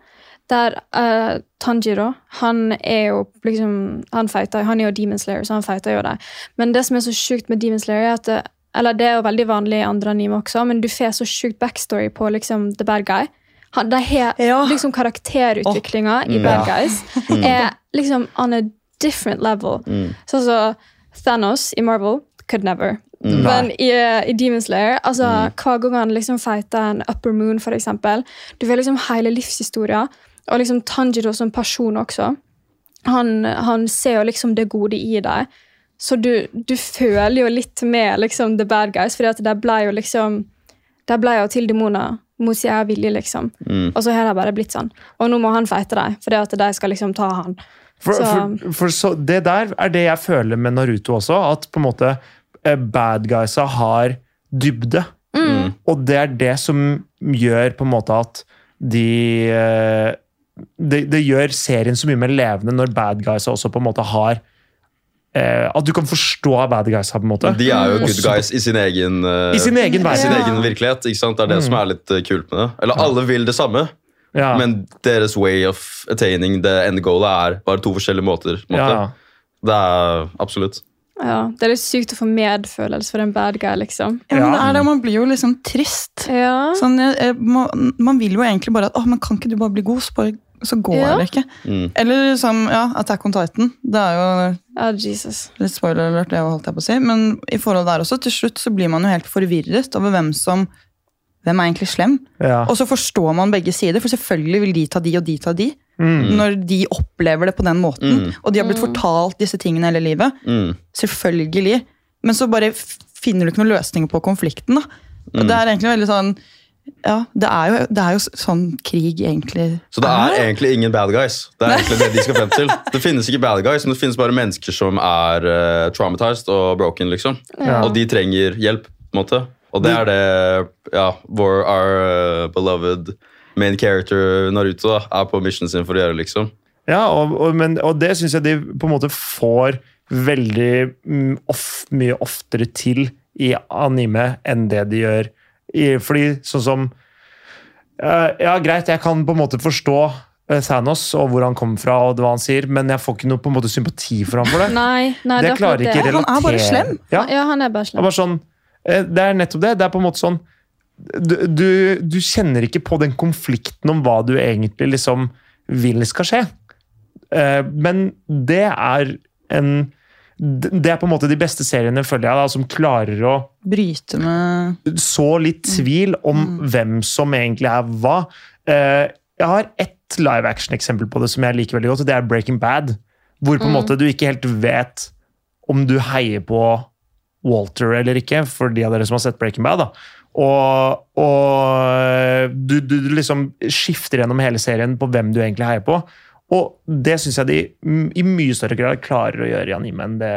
Der uh, Tanjiro, han er jo liksom Han fighter, han er jo Demon Slayer, så han fighter jo det. Men det som er så sjukt med Demon Slayer, er at det, Eller det er jo veldig vanlig i andre anime også, men du får så sjukt backstory på liksom the bad guy. Han, de har Ja. liksom karakterutviklinga i Mm. bad Ja. guys er liksom on a different level. mm. Sånn som Thanos i Marvel could never. Mm. Men i, i Demon Slayer, altså, hver gang han liksom fighter en Upper Moon, for eksempel, du får liksom hele livshistoria, og liksom Tanjiro som person også. Han, han ser jo liksom det gode i deg. Så du, du føler jo litt med liksom the bad guys, at de ble jo liksom De ble jo til demoner mot sin egen vilje, liksom. Mm. Og så har det bare blitt sånn. Og nå må han fighte dem, fordi at de skal liksom ta han. For, Så- for, for så, det der er det jeg føler med Naruto også. At på en måte eh, bad guysa har dybde. Mm. Og det er det som gjør på en måte at de eh, det, det gjør serien så mye mer levende når bad guysa også på en måte har At du kan forstå bad guys her. på en måte. De er jo good Også- guys i sin egen, eh, I sin egen i sin egen virkelighet. ikke sant? Det er det som er litt eh, kult med det. Eller alle vil det samme, Ja. men deres way of attaining the end goal er bare to forskjellige måter. på måte. ja. Det er absolutt. Ja, Det er litt sykt å få medfølelse for en bad guy, liksom. Ja, men det er det, man blir jo liksom trist. Ja. Sånn, jeg, jeg, man, man vil jo egentlig bare at Åh, men kan ikke du bare bli god, så, bare, så går Ja. det ikke. Mm. Eller som ja, Attack on Titan. Det er jo oh, Jesus. litt spoiler alert, det holdt jeg på å si. Men i forhold der også, til slutt så blir man jo helt forvirret over hvem som hvem er egentlig slem. Ja. Og så forstår man begge sider, for selvfølgelig vil de ta de, og de ta de. Mm. Når de opplever det på den måten. Mm. Og de har blitt fortalt disse tingene hele livet. Mm. Selvfølgelig. Men så bare finner du ikke noen løsninger på konflikten. da. Og Det er egentlig veldig sånn Ja, det er jo, det er jo sånn krig egentlig Så det er egentlig ingen bad guys. Det er egentlig det de skal frem til. Det finnes ikke bad guys, men det finnes bare mennesker som er uh, traumatized og broken. liksom. Ja. Og de trenger hjelp. på en måte. Og det er det ja, vår our eh, beloved main character Naruto da, er på missionen sin for å gjøre. liksom. Ja, og, og, men, og det syns jeg de på en måte får veldig mm, of, mye oftere til i anime enn det de gjør i Fordi sånn som eh, Ja, greit, jeg kan på en måte forstå eh, Thanos og hvor han kommer fra, og hva han sier, men jeg får ikke noe på en måte sympati for ham for det. Nei, nei det er klarer ikke det. Han er bare slem. Ja, Ja, han er bare det er bare sånn eh, Det er nettopp det. Det er på en måte sånn du, du, du kjenner ikke på den konflikten om hva du egentlig liksom vil skal skje. Men det er en Det er på en måte de beste seriene føler jeg da, som klarer å Bryte med så litt tvil om hvem som egentlig er hva. Eh, Jeg har ett live action-eksempel på det som jeg liker veldig godt, og det er Breaking Bad. Hvor på en måte du ikke helt vet om du heier på Walter eller ikke, for de av dere som har sett Breaking Bad. da. Og, og du, du, du liksom skifter gjennom hele serien på hvem du egentlig heier på. Og det syns jeg de mm, i mye større grad klarer å gjøre i anime enn det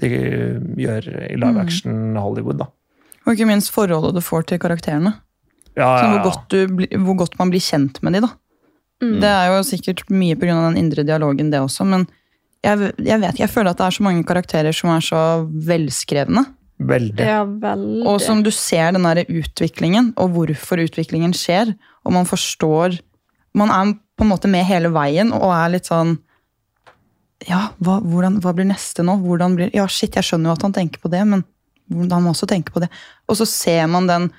de gjør i live action Hollywood. da. Og ikke minst forholdet du får til karakterene. Ja, ja, ja, hvor, godt du, hvor godt man blir kjent med de da. Mm. Det er jo sikkert mye pga. den indre dialogen, det også. Men jeg, jeg vet, jeg føler at det er så mange karakterer som er så velskrevne. Veldig. Ja, veldig. Og som du ser den der utviklingen, og hvorfor utviklingen skjer. Og man forstår Man er på en måte med hele veien og er litt sånn Ja, hva, hvordan, hva blir neste nå? Hvordan blir, ja, shit, jeg skjønner jo at han tenker på det, men han må også tenke på det. Og så ser man den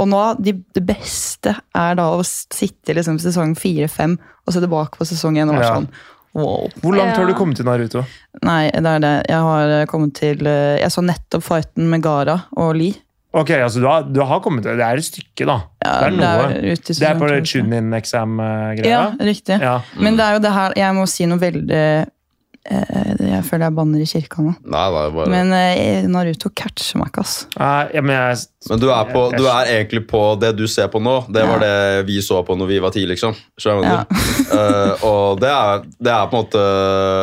Og nå, de, det beste er da å sitte i liksom sesong fire-fem og se tilbake på sesong én og Ja. sånn Wow. Hvor langt har du kommet til Naruto? Nei, det er det. Jeg har kommet til eh, Jeg så nettopp fighten med Gara og Lee. Ok, altså du har, du har kommet Det er et stykke, da. Ja, det er noe. Det er på sesong to, tune-in exam-greia? Ja, riktig. Ja. Men det er jo det her Jeg må si noe veldig Jeg føler jeg banner i kirka nå. Nei, det er bare... Men eh, Naruto catcher meg ikke, ass. Nei, ja, men jeg, Men du er, på, du er egentlig på det du ser på nå. Det var det vi så på når vi var ti, liksom. Skjønner du? Eh, og det er, det er på en måte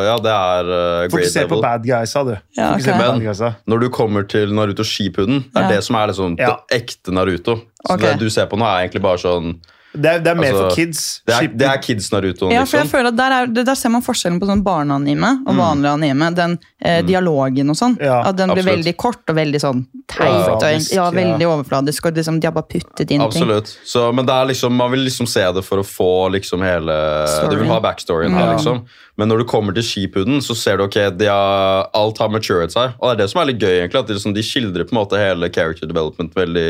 Ja, det er uh, Fokuser på bad guysa, du. Ja, Fokuser ok. på bad Men- guysa. Når du kommer til Naruto Shippuden, det er Ja. det som er liksom Ja. det ekte Naruto. Så okay. det du ser på nå, er egentlig bare sånn Det er, det er mer Altså, for kids. Det er, det er kids-Narutoen, Ja, for jeg liksom. føler at der, er, der ser man forskjellen på sånn barneanime og vanlig anime. Den eh, dialogen og sånn. Ja, at den blir absolutt. veldig kort og veldig sånn teit. Ja, ja. veldig overfladisk. Og liksom, de har bare puttet inn ting. Absolutt. Så, men det er liksom, man vil liksom se det for å få liksom hele Du vil ha backstoryen her, liksom. Men når du kommer til skipuden, så ser du ok, de har, alt har maturet seg. Og det er det som er litt gøy, egentlig. At de, liksom, de skildrer på en måte hele character development veldig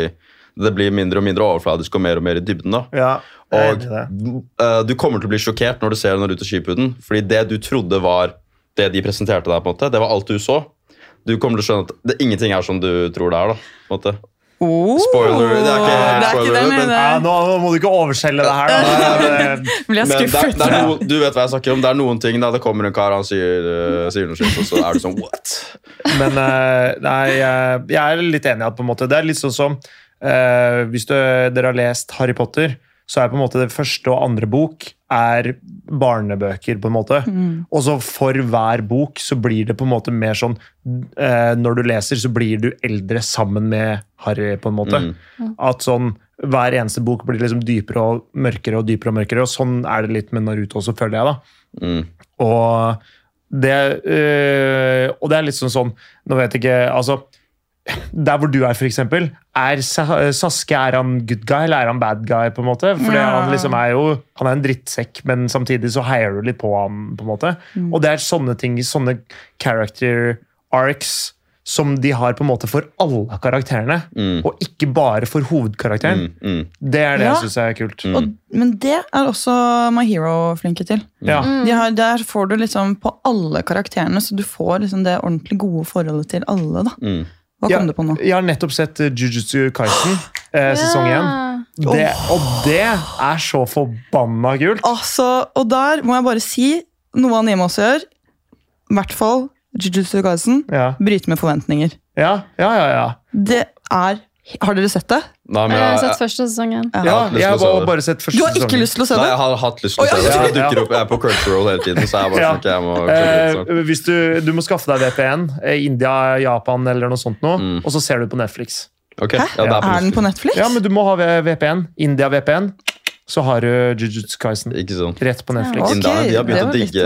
Det blir mindre og mindre overfladisk og mer og mer i dybden. da. Ja, jeg Og uh, det. eh, du kommer til å bli sjokkert når du ser Naruto Shippuden, fordi det du trodde var det de presenterte deg, på en måte, det var alt du så. Du kommer til å skjønne at det, ingenting er som du tror det er. da, på en måte. Oh, Spoiler, det er ikke det er spoiler, men- Ja, nå, nå må du ikke overselge det her. Da. Det- blir jeg Men det, det er noe, du vet hva jeg snakker om. Det er noen ting da det kommer en kar og han sier, uh, sier noe slikt, og så er du sånn what? Men uh, nei, jeg, jeg er litt enig i at på en måte, det er litt sånn som eh, Hvis du, dere har lest Harry Potter, så er på en måte det første og andre bok er barnebøker. på en måte. Og så for hver bok så blir det på en måte mer sånn uh, Når du leser, så blir du eldre sammen med Harry, på en måte. At sånn hver eneste bok blir liksom dypere og mørkere og dypere og mørkere. Og sånn er det litt med Naruto også, føler jeg. da. Mm. Og det, øh, og det er litt sånn sånn Nå vet jeg ikke altså, Der hvor du er, for eksempel. Er Saske er han good guy eller er han bad guy? på en måte? Fordi Ja. Han liksom er jo Han er en drittsekk, men samtidig så heier du litt på ham. på en måte. Og det er sånne ting, sånne character arcs som de har på en måte for alle karakterene, Mm. og ikke bare for hovedkarakteren. Mm, mm. Det er det Ja. jeg syns er kult. Og, men det er også My Hero flinke til. Ja. De har, der får du liksom på alle karakterene, så du får liksom det ordentlig gode forholdet til alle. da. Hva Ja, kom du på nå? Jeg har nettopp sett uh, Jujutsu Kaisen, eh, sesong én. Det, og det er så forbanna kult! Altså, og der må jeg bare si noe anime også gjør. I hvert fall Jujutsu Kaisen. Ja, Bryte med forventninger. ja, ja. ja, ja. Det er Har dere sett det? Nei, men Jeg har jeg, sett første sesongen. ja har jeg har bare, bare sett første sesongen. Du har ikke sesongen. lyst til å se det? nei, jeg har hatt lyst til å se det. Jeg dukker opp, Jeg er på Crunchyroll hele tiden, så jeg bare Ja. sånn, jeg må Eh, hvis du, du må skaffe deg VPN, eh, India, Japan eller noe sånt nå, Mm. og så ser du på Netflix. Okay. Hæ? ja, er Er den på Netflix. Ja, men du må ha VPN. India VPN. Så har du Jujutsu Kaisen Ikke sant. rett på Netflix. Ok, Indierne, de har begynt å digge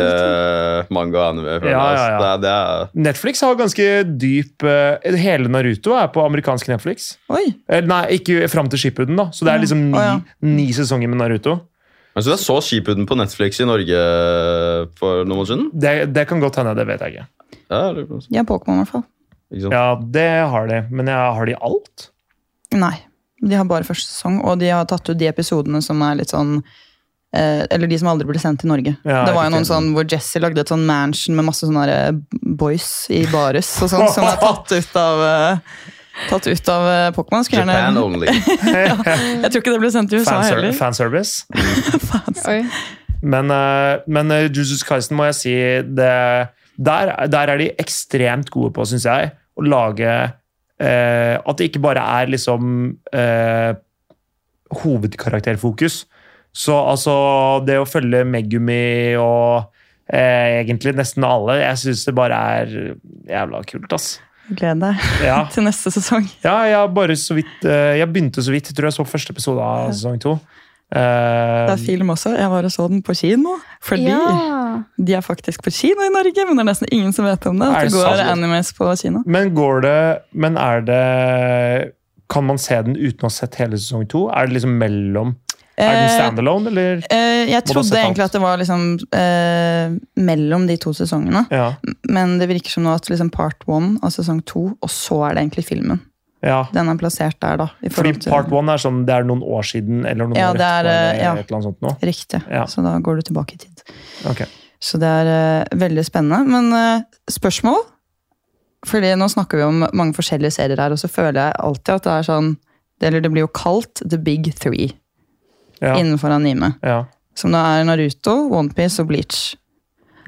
manga og anime. Ja, ja, ja. Det, er- det er Netflix har ganske dyp uh, Hele Naruto er på amerikansk Netflix. Oi. Eh, Nei, ikke fram til Shippuden, da. Så det er liksom ni, oh, ja. ni sesonger med Naruto. Men så jeg så Skipuden på Netflix i Norge for noen måneder siden. Det, det kan godt hende, det vet jeg ikke. Ja, det, er Pokémon, i hvert fall. sant? Ja, det har de. Men jeg, har de alt? Nei. De har bare første sesong, og de har tatt ut de episodene som er litt sånn eh, Eller de som aldri ble sendt til Norge. Ja, det var jo noen sånn hvor Jesse lagde et sånn mansion med masse sånne eh, boys i bares og sånn, som er tatt ut av eh, Tatt ut av eh, Pokémon. Japan gjerne- only. Jeg tror ikke det ble sendt til USA Fanser heller. fanservice. Oi. Men, uh, men uh, Jujutsu Kaisen må jeg si det, der, der er de ekstremt gode på, syns jeg, å lage eh, At det ikke bare er liksom eh, hovedkarakterfokus. Så altså Det å følge Megumi og eh, egentlig nesten alle, jeg syns det bare er jævla kult, ass. Gled deg Ja, til neste sesong. ja jeg bare så vidt eh, Jeg begynte så vidt. Jeg tror jeg så første episode av sesong to. Eh, Det er film også. Jeg var og så den på kino. Fordi Ja. de er faktisk på kino i Norge, men det er nesten ingen som vet om det. Er det det går animes på kino. Men går det Men er det Kan man se den uten å ha sett hele sesong to? Er det liksom mellom Er den Eh, standalone, eller? Eh, jeg trodde egentlig alt? at det var liksom eh, mellom de to sesongene. Ja. Men det virker som nå at liksom part one av sesong to, og så er det egentlig filmen. Ja. Den er plassert der, da. i Fordi part one er sånn det er noen år siden, eller noen Ja, år er, etterpå, ja. et eller annet sånt nå. Riktig. Ja. Så da går du tilbake i tid. Okay. Så det er uh, veldig spennende. Men uh, spørsmål? Fordi nå snakker vi om mange forskjellige serier her, og så føler jeg alltid at det er sånn det, Eller det blir jo kalt The Big Three Ja. innenfor anime. Ja. Som da er Naruto, Onepiece og Bleach.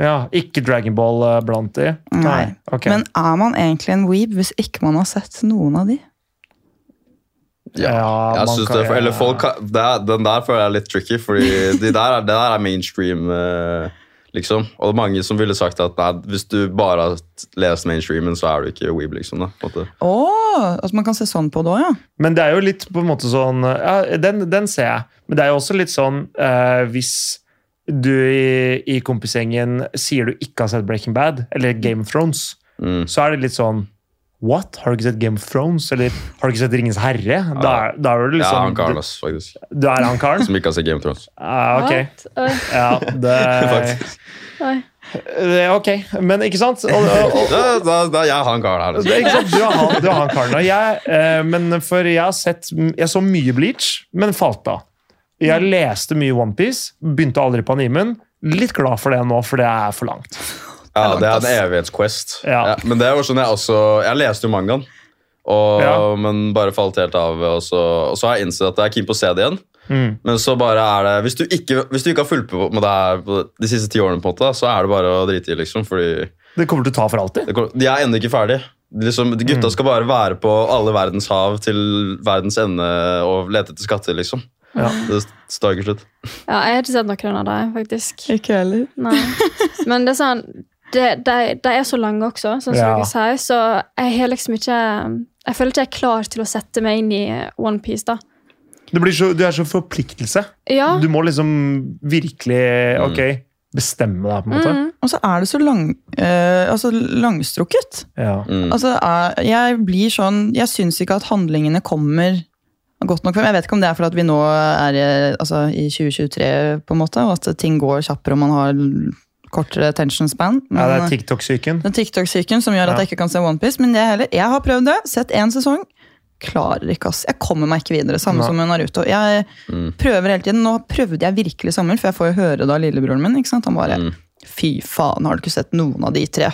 Ja. Ikke Dragonball uh, blant de? Nei. Okay. Men er man egentlig en weeb hvis ikke man har sett noen av de? Ja, Jeg man synes kan- det, eller folk, det er, Den der føler jeg er litt tricky, fordi de der, det der er mainstream. eh, liksom. Og det er mange som ville sagt at nei, hvis du bare har lest mainstreamen, så er du ikke weeb. liksom da, på en måte. Å, altså man kan se sånn på det òg, ja. Men det er jo litt på en måte sånn ja, den, den ser jeg. Men det er jo også litt sånn eh, hvis du i, i kompisgjengen sier du ikke har sett Breaking Bad eller Game of Thrones, Mm. så er det litt sånn What? Har du ikke sett Game of Thrones? Eller har du ikke sett Ringens herre? Da, er- da er du Ja, liksom han karen, ass, faktisk. Du, er han karen? Som ikke har sett Game of Thrones. Ah, ok. Ja, det, Faktisk. er ok. Men ikke sant? Og, og, og, Da, da, da er jeg han karen her. Liksom. er Ikke sant? Du har han, du har han karen. Og jeg, eh, men for jeg har sett Jeg så mye Bleach, men falt av. Jeg leste mye OnePiece, begynte aldri på animen. Litt glad for det nå, for det er for langt. Ja, det er en evighetsquest. Ja. Ja, men det var sånn jeg også Jeg leste jo mangaen, og, Ja. men bare falt helt av. Og så, og så har jeg innsett at jeg er keen på å se det igjen. Mm. Men så bare er det Hvis du ikke, hvis du ikke har fulgt på med det her de siste ti årene, på en måte, så er det bare å drite i, liksom. Fordi Det kommer til å ta for alltid. det kom- de er ennå ikke ferdig. Liksom, gutta Mm. skal bare være på alle verdens hav til verdens ende og lete etter skatter, liksom. Ja. Det ikke slutt. Ja, jeg har ikke sett noen av dem, faktisk. Ikke heller. Nei. Men det er sånn De, de, de er så lange også, sånn som Ja. dere sier, så jeg har liksom ikke Jeg føler ikke jeg er klar til å sette meg inn i OnePiece, da. Det, blir så, det er så forpliktelse. Ja. Du må liksom virkelig ok, bestemme deg, på en måte. Mm. Og så er det så lang, eh, altså langstrukket. Ja. Mm. Altså, er, jeg blir sånn Jeg syns ikke at handlingene kommer godt nok frem. Jeg vet ikke om det er fordi at vi nå er altså, i 2023, på en måte, og at ting går kjappere og man har kortere attention span. ja, det er TikTok-syken. den TikTok-syken som gjør at Ja. jeg ikke kan se OnePiece. Men jeg, heller, jeg har prøvd det, sett én sesong. Klarer ikke, ass. Jeg kommer meg ikke videre. Samme Nei. som med Naruto. Jeg Mm. prøver hele tiden. Nå prøvde jeg virkelig i sommer, for jeg får jo høre da lillebroren min. ikke sant? Han bare Mm. Fy faen, har du ikke sett noen av de tre?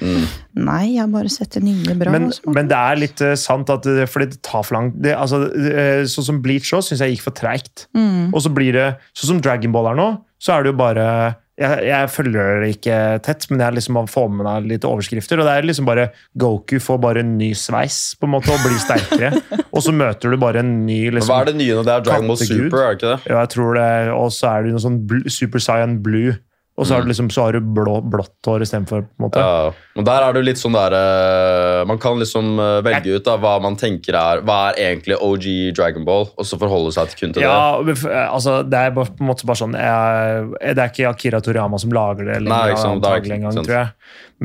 Mm. Nei, jeg har bare sett det nye bra. Men, men det er litt uh, sant, at det, fordi det tar for langt. Det, altså, eh, sånn som Bleach òg syns jeg gikk for treigt. Mm. Og så blir det, sånn som Dragon Ball er nå, så er det jo bare jeg, jeg følger det ikke tett, men jeg liksom får med meg litt overskrifter. Og det er liksom bare Goku får bare en ny sveis på en måte og blir sterkere. og så møter du bare en ny liksom, Hva er det nye når Det er Dragon Ball Super, er det ikke det? Ja, jeg tror det, Og så er det noe sånn Super Saiyan Blue. Og så, har du liksom, så har du blå, blått hår istedenfor. Ja, men der er det litt sånn der eh, Man kan liksom eh, velge ut da, hva man tenker er Hva er egentlig OG Dragon Ball, og så forholde seg til kun til Ja, det. altså, det er på en måte bare sånn jeg, Det er ikke Akira Toriyama som lager det Nei, lenger, sant, det ikke gang, tror jeg.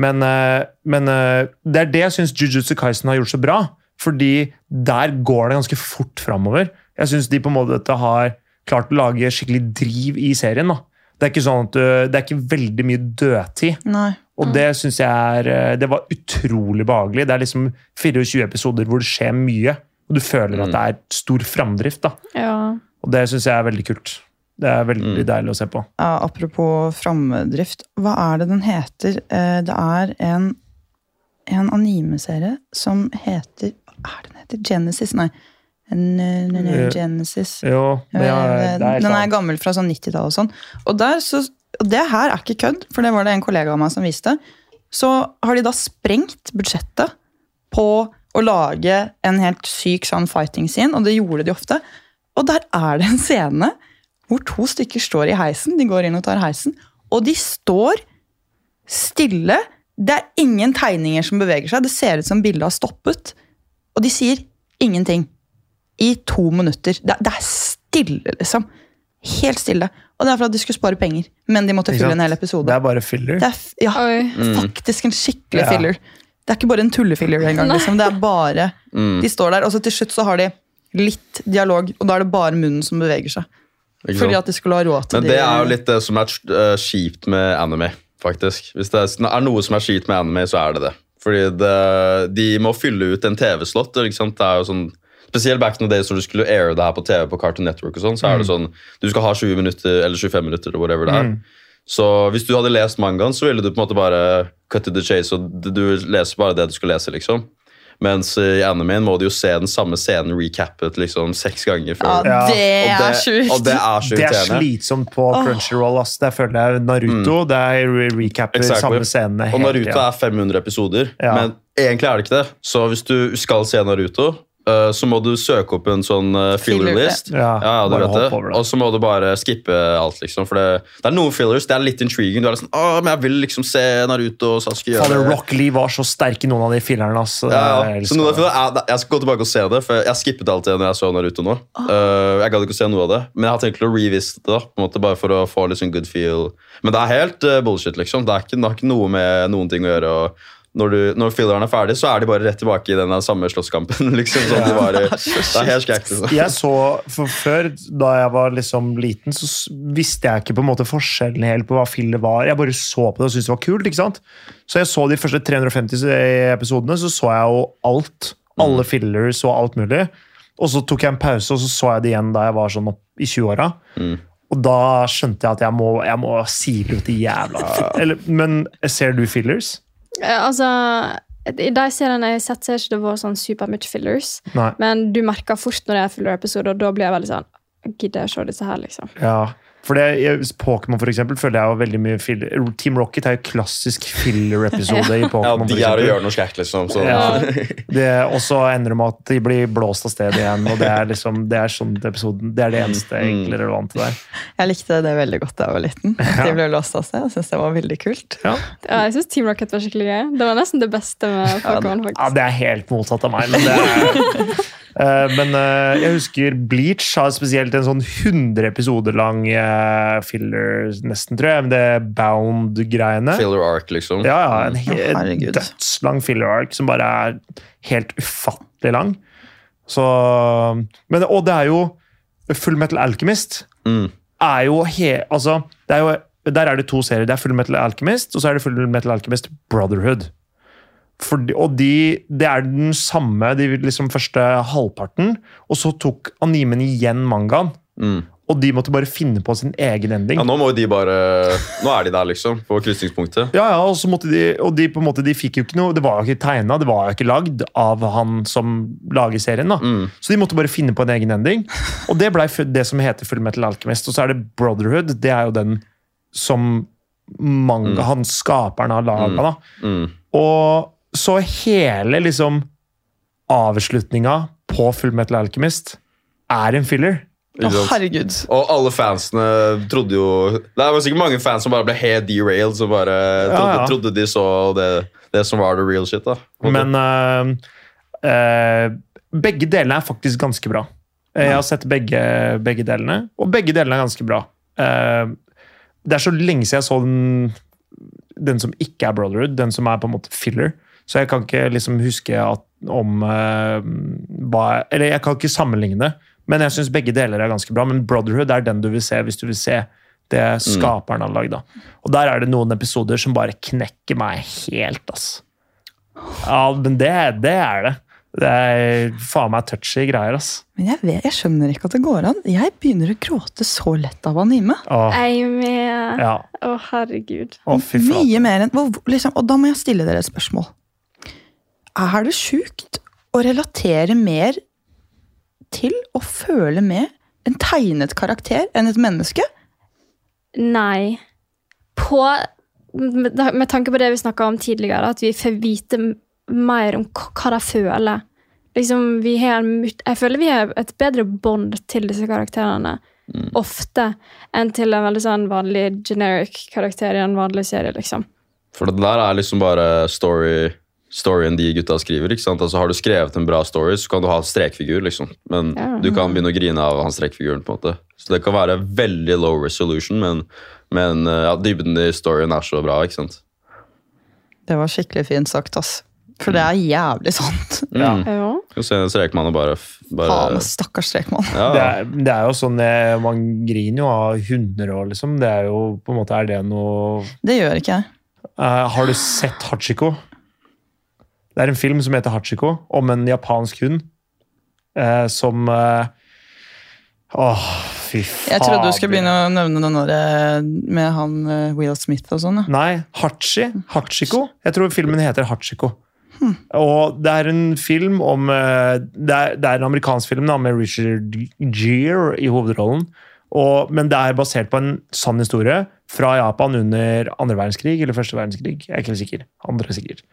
Men, eh, men eh, det er det jeg syns Jujutsu Kaisen har gjort så bra. Fordi der går det ganske fort framover. Jeg syns de på en måte har klart å lage skikkelig driv i serien. da. Det er ikke sånn at du, det er ikke veldig mye dødtid. Nei. Og det synes jeg er eh, Det var utrolig behagelig. Det er liksom 24 episoder hvor det skjer mye. Og du føler Mm. at det er stor framdrift. da. Ja. Og det syns jeg er veldig kult. Det er veldig Mm. deilig å se på. Ja, apropos framdrift. Hva er det den heter? Eh, Det er en, en animeserie som heter Hva er det den heter? Genesis? Nei. N- n- n- Eh, Genesis. Jo, det er, det er den er gammel fra sånn 90-tallet og sånn. Og, så, og det her er ikke kødd, for det var det en kollega av meg som viste. Så har de da sprengt budsjettet på å lage en helt syk sånn fighting scene, og det gjorde de ofte. Og der er det en scene hvor to stykker står i heisen, de går inn og tar heisen, og de står stille. Det er ingen tegninger som beveger seg, det ser ut som bildet har stoppet. Og de sier ingenting i to minutter. Det, det er stille, liksom. Helt stille. Og det er for at de skulle spare penger, men de måtte fylle en hel episode. Det er bare filler. Det er, f- ja, Oi. Mm. faktisk en skikkelig Ja. filler. Det er ikke bare en tullefiller engang. Liksom. Det er bare, Mm. De står der, og så til slutt så har de litt dialog, og da er det bare munnen som beveger seg. Ikke Fordi sant? at de skulle ha råd til Men det er jo litt det som er eh, kjipt med anime, faktisk. Hvis det er, er noe som er kjipt med anime, så er det det. Fordi det, de må fylle ut en TV-slott. ikke sant? Det er jo sånn, Spesielt back in the days når du skulle aire det her på TV på Cartoon Network, og sånn, så er det sånn, du skal ha 20 minutter eller 25 minutter, eller whatever det er. Mm. Så hvis du hadde lest mangaen, så ville du på en måte bare cut to the chase, og du- leser bare det du skulle lese, liksom. Mens i animeen må du jo se den samme scenen recappet liksom seks ganger før. Ja, det og, er det, sjukt. og det er sjukt. Det er slitsomt på Crunchyroll. ass. Der føler jeg Naruto. Det er re- recapper Exactly. samme scenene Og Naruto ja. er 500 episoder, Ja. men egentlig er det ikke det. Så hvis du skal se Naruto, eh, så må du søke opp en sånn uh, filler list. Ja, Ja, du vet det. Og så må du bare skippe alt, liksom. For det, det er noen fillers, det er litt intriguing. Du er litt sånn, Åh, men jeg vil liksom se Naruto og Sasuke gjøre Fader, det. Rock Lee var så sterk i noen av de fillerne. Altså. Ja, ja. Jeg Så noen av er, Jeg skal gå tilbake og se det, for jeg skippet alt det når jeg så Naruto nå. Eh, jeg gadd ikke å se noe av det, men jeg har tenkt å revisite det, da, på en måte bare for å få litt sånn good feel. Men det er helt eh, bullshit, liksom. Det, er ikke, det har ikke noe med noen ting å gjøre. og når, du, når filleren er ferdig, så er de bare rett tilbake i den samme slåsskampen. liksom, sånn de var i. Det er helt skægt. Liksom. Jeg så, for Før, da jeg var liksom liten, så visste jeg ikke på en måte forskjellen helt på hva filler var. Jeg bare så på det og syntes det var kult. ikke sant? Så jeg så de første 350 episodene, så så jeg jo alt. Alle fillers og alt mulig. Og så tok jeg en pause, og så så jeg det igjen da jeg var sånn opp i 20-åra. Og da skjønte jeg at jeg må, jeg må sile ut de jævla Eller, Men ser du fillers? Eh, Altså, I de seriene jeg har sett, så har ikke det vært sånn supermye fillers. Nei. Men du merker fort når det er filler episode og da blir jeg veldig sånn Gidder jeg å se disse her, liksom? Ja, for det, Pokémon for eksempel, føler jeg jo veldig mye filler. Team Rocket er jo klassisk filler-episode i Ja, de er å gjøre noe skært, liksom. Så. Ja. Det, og så ender det med at de blir blåst av sted igjen. og Det er liksom, det er sånn episoden, det er det eneste egentlig relevante der. Jeg likte det veldig godt da jeg var liten. At de ble låst av sted. Jeg synes det var veldig kult. Ja, Ja, jeg syns Team Rocket var skikkelig gøy. Det var nesten det beste med Pokémon. ja. Det er helt motsatt av meg, men det er Men eh, jeg husker Bleach har spesielt en sånn 100 episoder lang eh, filler, nesten, tror jeg. Men det Bound-greiene. Filler arc, liksom. Ja, ja, en helt dødslang filler arc som bare er helt ufattelig lang. Så men, Og det er jo Full Metal Alchemist. Mm. Er jo he, altså, det er jo, Der er det to serier. Det er Full Metal Alchemist, og så er det Full Metal Alchemist Brotherhood. Fordi, og de, Det er den samme de liksom første halvparten, og så tok animen igjen mangaen. Mm. Og de måtte bare finne på sin egen ending. Ja, nå må de bare Nå er de der, liksom. På krysningspunktet. Ja, ja, og så måtte de, og de på en måte, de fikk jo ikke noe, det var jo ikke tegna, det var jo ikke lagd av han som lager serien. da. Mm. Så de måtte bare finne på en egen ending. Og det blei det som heter Full Metal Alchemist. Og så er det Brotherhood. Det er jo den som manga, han skaperen har laga. da. Mm. Og så hele liksom avslutninga på Full Metal Alchemist er en filler. Å, herregud. Og alle fansene trodde jo Det var sikkert mange fans som bare ble helt derailed, som bare trodde, ja. trodde de så det, det som var the real shit. da. Men uh, uh, begge delene er faktisk ganske bra. Eh, Jeg har sett begge, begge delene, og begge delene er ganske bra. Uh, det er så lenge siden jeg så den, den som ikke er Brotherhood, den som er på en måte filler. Så jeg kan ikke liksom huske at, om uh, hva Eller jeg kan ikke sammenligne men jeg syns begge deler er ganske bra. Men Brotherhood er den du vil se hvis du vil se det skaperen har lagd. Og der er det noen episoder som bare knekker meg helt, ass. Ja, men det, det er det. Det er faen meg touchy greier, ass. Men jeg, vet, jeg skjønner ikke at det går an. Jeg begynner å gråte så lett av anime. Åh, med. ja. Å, herregud. Å, fy faen. Mye mer enn liksom, Og da må jeg stille dere et spørsmål. Er det sjukt å relatere mer til å føle med en tegnet karakter enn et menneske? Nei. På Med med tanke på det vi snakka om tidligere, at vi får vite mer om hva de føler. Liksom, vi har jeg føler vi har et bedre bånd til disse karakterene ofte enn til en veldig sånn vanlig generic karakter i en vanlig serie. liksom. For det der er liksom bare story, storyen de gutta skriver. ikke sant? Altså Har du skrevet en bra story, så kan du ha strekfigur, liksom. Men Ja. du kan begynne å grine av han strekfiguren. på en måte. Så det kan være veldig low resolution, men, men eh, ja, dybden i storyen er så bra. ikke sant? Det var skikkelig fint sagt, ass. For det er jævlig sant. Ja. Mm. Ja. Skal se en strekmann og bare, Faen, stakkars strekmann. ja. Det er, det er jo sånn eh, Man griner jo av hunder og liksom. Det er jo på en måte Er det noe Det gjør ikke jeg. Uh, Har du sett Hachiko? Det er en film som heter Hachiko, om en japansk hund eh, som eh, Åh, fy faen. Jeg trodde du skulle begynne å nevne den der eh, med han eh, Will Smith og sånn. ja. Nei, Hachi. Hachiko. Jeg tror filmen heter Hachiko. Og det er en film om eh, Det er, det er en amerikansk film da, med Richard Gere i hovedrollen. Og, men det er basert på en sann historie fra Japan under andre verdenskrig eller første verdenskrig. Jeg er ikke helt sikker. Andre sikkert.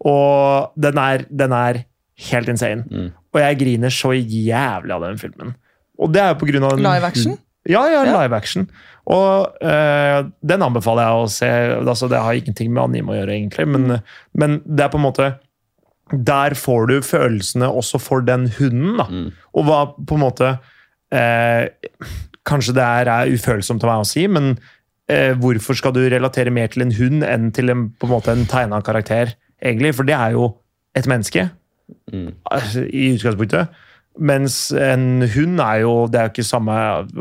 Og den er, den er helt insane. Mm. Og jeg griner så jævlig av den filmen. Og det er jo på grunn av den- Live action? Ja, ja, Ja. live action. Og eh, den anbefaler jeg å se. Altså, det har ingenting med anime å gjøre, egentlig, men, men det er på en måte Der får du følelsene også for den hunden, da. Mm. Og hva på en måte eh, Kanskje det er, er ufølsomt av meg å si, men eh, hvorfor skal du relatere mer til en hund enn til en, på en måte en tegna karakter, egentlig? For det er jo et menneske Mm. altså, i utgangspunktet. Mens en hund er jo Det er jo ikke samme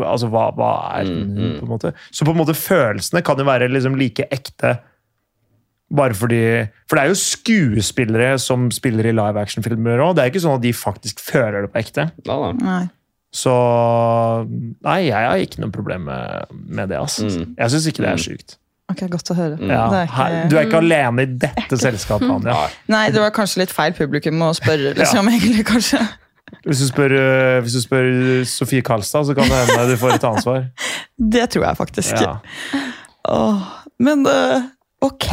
Altså, hva, hva er en Mm, hund, mm. på en måte? Så på en måte følelsene kan jo være liksom like ekte bare fordi For det er jo skuespillere som spiller i live action-filmer òg. Det er ikke sånn at de faktisk føler det på ekte. Da, da. Nei. Så Nei, jeg har ikke noe problem med, med det. Altså. Mm. Jeg syns ikke det er Mm. sjukt. Ok, Godt å høre. Ja, er ikke- du er ikke alene i dette selskapet, Anja. Nei. Det var kanskje litt feil publikum å spørre, liksom, egentlig, kanskje. Hvis du spør, øh, hvis du spør Sofie Karlstad, så kan det hende du får et ansvar. Det tror jeg faktisk. Ja. Åh, men øh, ok.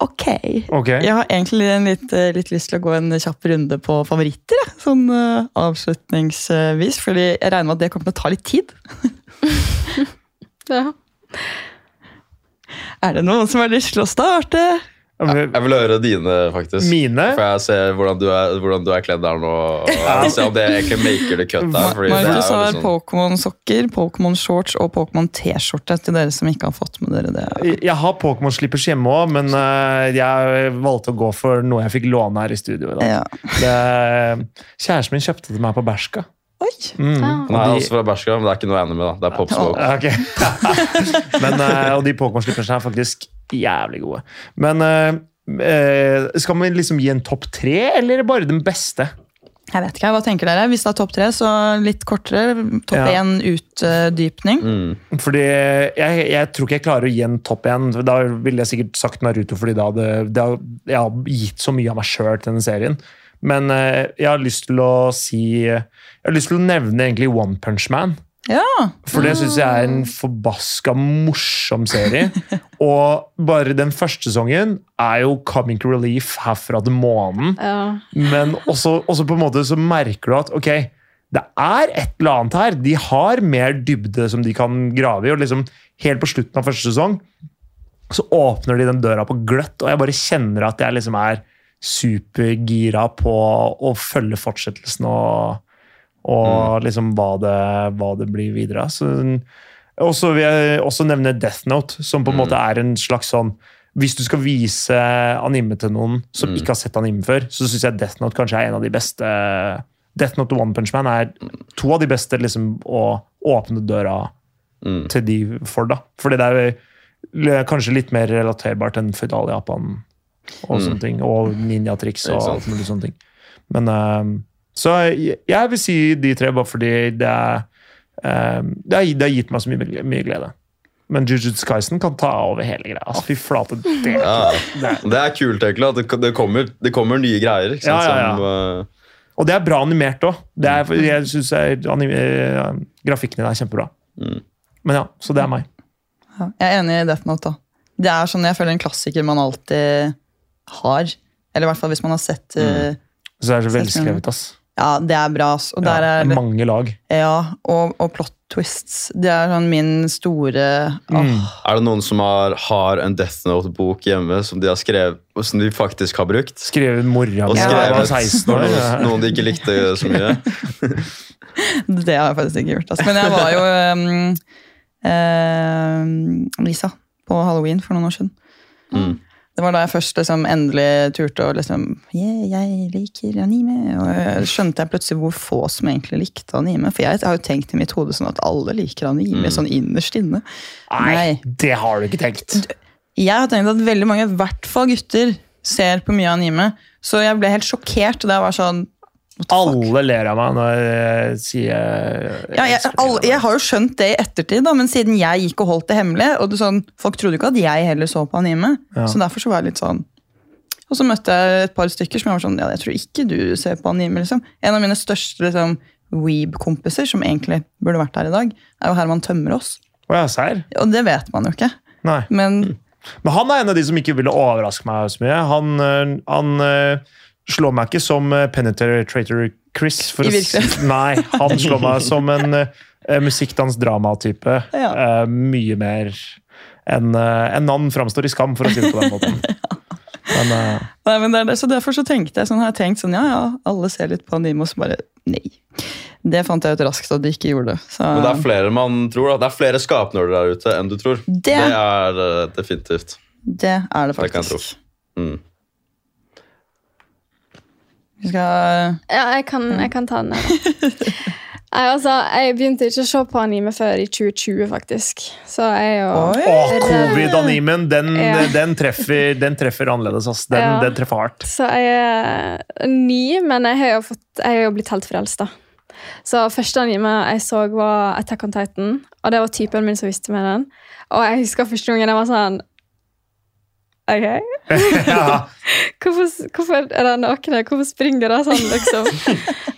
Ok. okay. Jeg har egentlig litt, øh, litt lyst til å gå en kjapp runde på favoritter. jeg, Sånn uh, avslutningsvis, fordi jeg regner med at det kommer til å ta litt tid. Ja. Er det noen som har lyst til å starte? Jeg vil høre dine, faktisk. Mine? For jeg ser hvordan du er, hvordan du er kledd der nå. Og se om det egentlig maker the cut der. fordi det er Markus har liksom- Pokémon-sokker, Pokémon-shorts og Pokémon-T-skjorte til dere som ikke har fått med dere det. Jeg har Pokémon-slippers hjemme òg, men øh, jeg valgte å gå for noe jeg fikk låne her i studio. i dag. Ja. Det, kjæresten min kjøpte til meg på Bershka. Oi! Mm. Ja. Han er også fra Bershka, men det er ikke noe jeg er enig med. da. Det er Pop Smoke. Ja, ok. men, øh, og de Pokémon-slipperne er faktisk jævlig gode. Men øh, øh, skal vi liksom gi en topp tre, eller bare den beste? Jeg vet ikke, Hva tenker dere? Hvis det er topp tre, så litt kortere. Topp Ja. én utdypning. Mm. Fordi jeg, jeg tror ikke jeg klarer å gi en topp én. Da ville jeg sikkert sagt Naruto, fordi da hadde, det hadde jeg har gitt så mye av meg sjøl til denne serien. Men øh, jeg har lyst til å si Jeg har lyst til å nevne egentlig One Punch Man. Ja. For det syns jeg er en forbaska morsom serie. Og bare den første sesongen er jo coming to relief herfra til månen. Ja. Men også, også på en måte så merker du at ok, det er et eller annet her. De har mer dybde som de kan grave i. og liksom Helt på slutten av første sesong så åpner de den døra på gløtt, og jeg bare kjenner at jeg liksom er supergira på å følge fortsettelsen og, og liksom hva det, hva det blir videre. av. og så vil jeg også nevne Death Note, som på en Mm. måte er en slags sånn Hvis du skal vise anime til noen som Mm. ikke har sett anime før, så syns jeg Death Note kanskje er en av de beste Death Note og One Punch Man er to av de beste liksom, å åpne døra Mm. til de for, da. Fordi det er kanskje litt mer relaterbart enn føydal Japan og Mm. sånne ting. Og ninjatriks og alt mulig sånne ting. Men ehm, Så jeg, jeg vil si de tre, bare fordi det er um, det, har, det har gitt meg så mye, mye glede. Men Jujutsu Kaisen kan ta over hele greia. Altså, fy flate, det, Ja. det er- kult, egentlig. At det, det, kommer, det kommer nye greier. Ikke sant? Ja, ja, ja. Som, uh, Og det er bra animert òg. Jeg syns grafikken din er kjempebra. Mm. Men ja, så det er meg. Ja, Jeg er enig i Death Note. da. Det er sånn jeg føler en klassiker man alltid har. Eller i hvert fall hvis man har sett mm. Så det er så velskrevet, ass. Ja, det er bra. ass. Og, Ja, der er, mange lag. ja, og, og plot twists. Det er sånn min store Mm. åh, er det noen som har, har en Death Note-bok hjemme som de har skrevet, som de faktisk har brukt? Skrevet mora mi da jeg var 16 år. noen, noen de ikke likte så mye? Det har jeg faktisk ikke gjort. ass. Men jeg var jo um, um, Lisa på halloween for noen år siden. Mm. Det var da jeg først liksom endelig turte å liksom yeah, jeg liker anime. Og skjønte jeg plutselig hvor få som egentlig likte anime. For jeg har jo tenkt i mitt hode sånn at alle liker anime, Mm. sånn innerst inne. Nei, det har du ikke tenkt. Jeg har tenkt at veldig mange, i hvert fall gutter, ser på mye anime. Så jeg ble helt sjokkert da jeg var sånn? Alle ler av meg når jeg sier Ja, jeg, alle, jeg har jo skjønt det i ettertid, da, men siden jeg gikk og holdt det hemmelig og det sånn, Folk trodde ikke at jeg heller så på anime, Ja. så derfor så var jeg litt sånn Og så møtte jeg et par stykker som jeg var sånn Ja, jeg tror ikke du ser på anime, liksom. En av mine største liksom, weeb-kompiser, som egentlig burde vært her i dag, er jo Herman Tømmerås. Serr? Og det vet man jo ikke. Nei. Men Men han er en av de som ikke ville overraske meg så mye. Han, øh, han øh, slår meg ikke som øh, Penetrator Chris. For I virkeligheten. Nei, han slår meg som en uh, musikkdans-drama-type. Ja. Uh, mye mer enn uh, en navn framstår i skam, for å si det på den måten. Men uh, Nei, men det er det, så Derfor så tenkte jeg sånn, har jeg tenkt sånn, ja ja, alle ser litt på Animo, så bare nei. Det fant jeg ut raskt at de ikke gjorde. Så, Men det er flere man tror da. Det er flere skapnåler der ute enn du tror. Det- er uh, definitivt. det er det Det kan jeg tro. faktisk. Mm. Vi skal Ja, jeg kan, jeg kan ta den. ned. da. Altså, jeg begynte ikke å se på anime før i 2020, faktisk. Så jeg jo Oi! Å, covid-animen, den, Ja. den, treffer, den treffer annerledes. Ass. Den, Ja. den treffer hardt. Så jeg er ny, men jeg har jo, fått, jeg har jo blitt helt frelst, da. Så første anime jeg så, var Attack on Titan, og det var typen min som visste meg den. Og jeg husker første gangen jeg var sånn Ok, ja. hvorfor, hvorfor er det nakne? Hvorfor springer det sånn, liksom?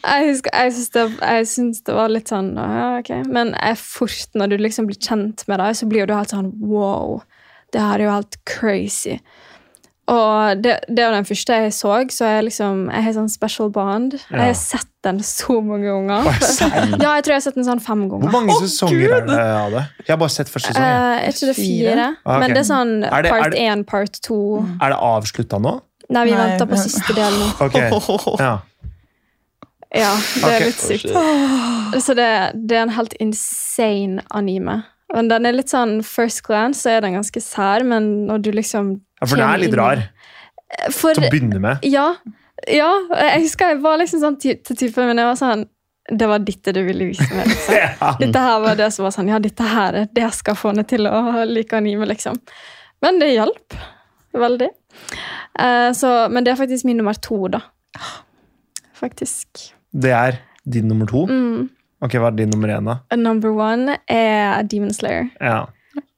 Jeg, husker, jeg, syns det, det var litt sånn ja, ok. Men fort, når du liksom blir kjent med det, så blir du helt sånn wow. Det her er jo helt crazy. Og det, det var den første jeg så, så jeg liksom, jeg har sånn special bond. Ja. Jeg har sett den så mange ganger. Ja, jeg tror jeg har sett den sånn fem ganger. Hvor mange oh, sesonger er det av det? Jeg har bare sett første sesong. jeg. Eh, er ikke det Fire? fire? Ah, okay. Men det er sånn Er det- part én, part to. Er det avslutta nå? Nei, vi Nei, venter på men- siste del nå. Okay. ja. Ja, det er okay. litt sykt. Så det, det er en helt insane anime. Men den er litt sånn First glance så er den ganske sær, men når du liksom ja, for den er litt rar For, til å begynne med. ja, ja, jeg husker jeg var liksom sånn til typen, min. jeg var sånn Det var dette du ville vise meg, liksom. Ja. Dette her var det som var sånn Ja, dette her er det jeg skal få henne til å like anime, liksom. Men det hjalp. Veldig. Eh, så, men det er faktisk min nummer to, da. Faktisk. Det er din nummer to. Mm. Ok, Hva er din nummer én, da? Number one er Demon Slayer. Ja.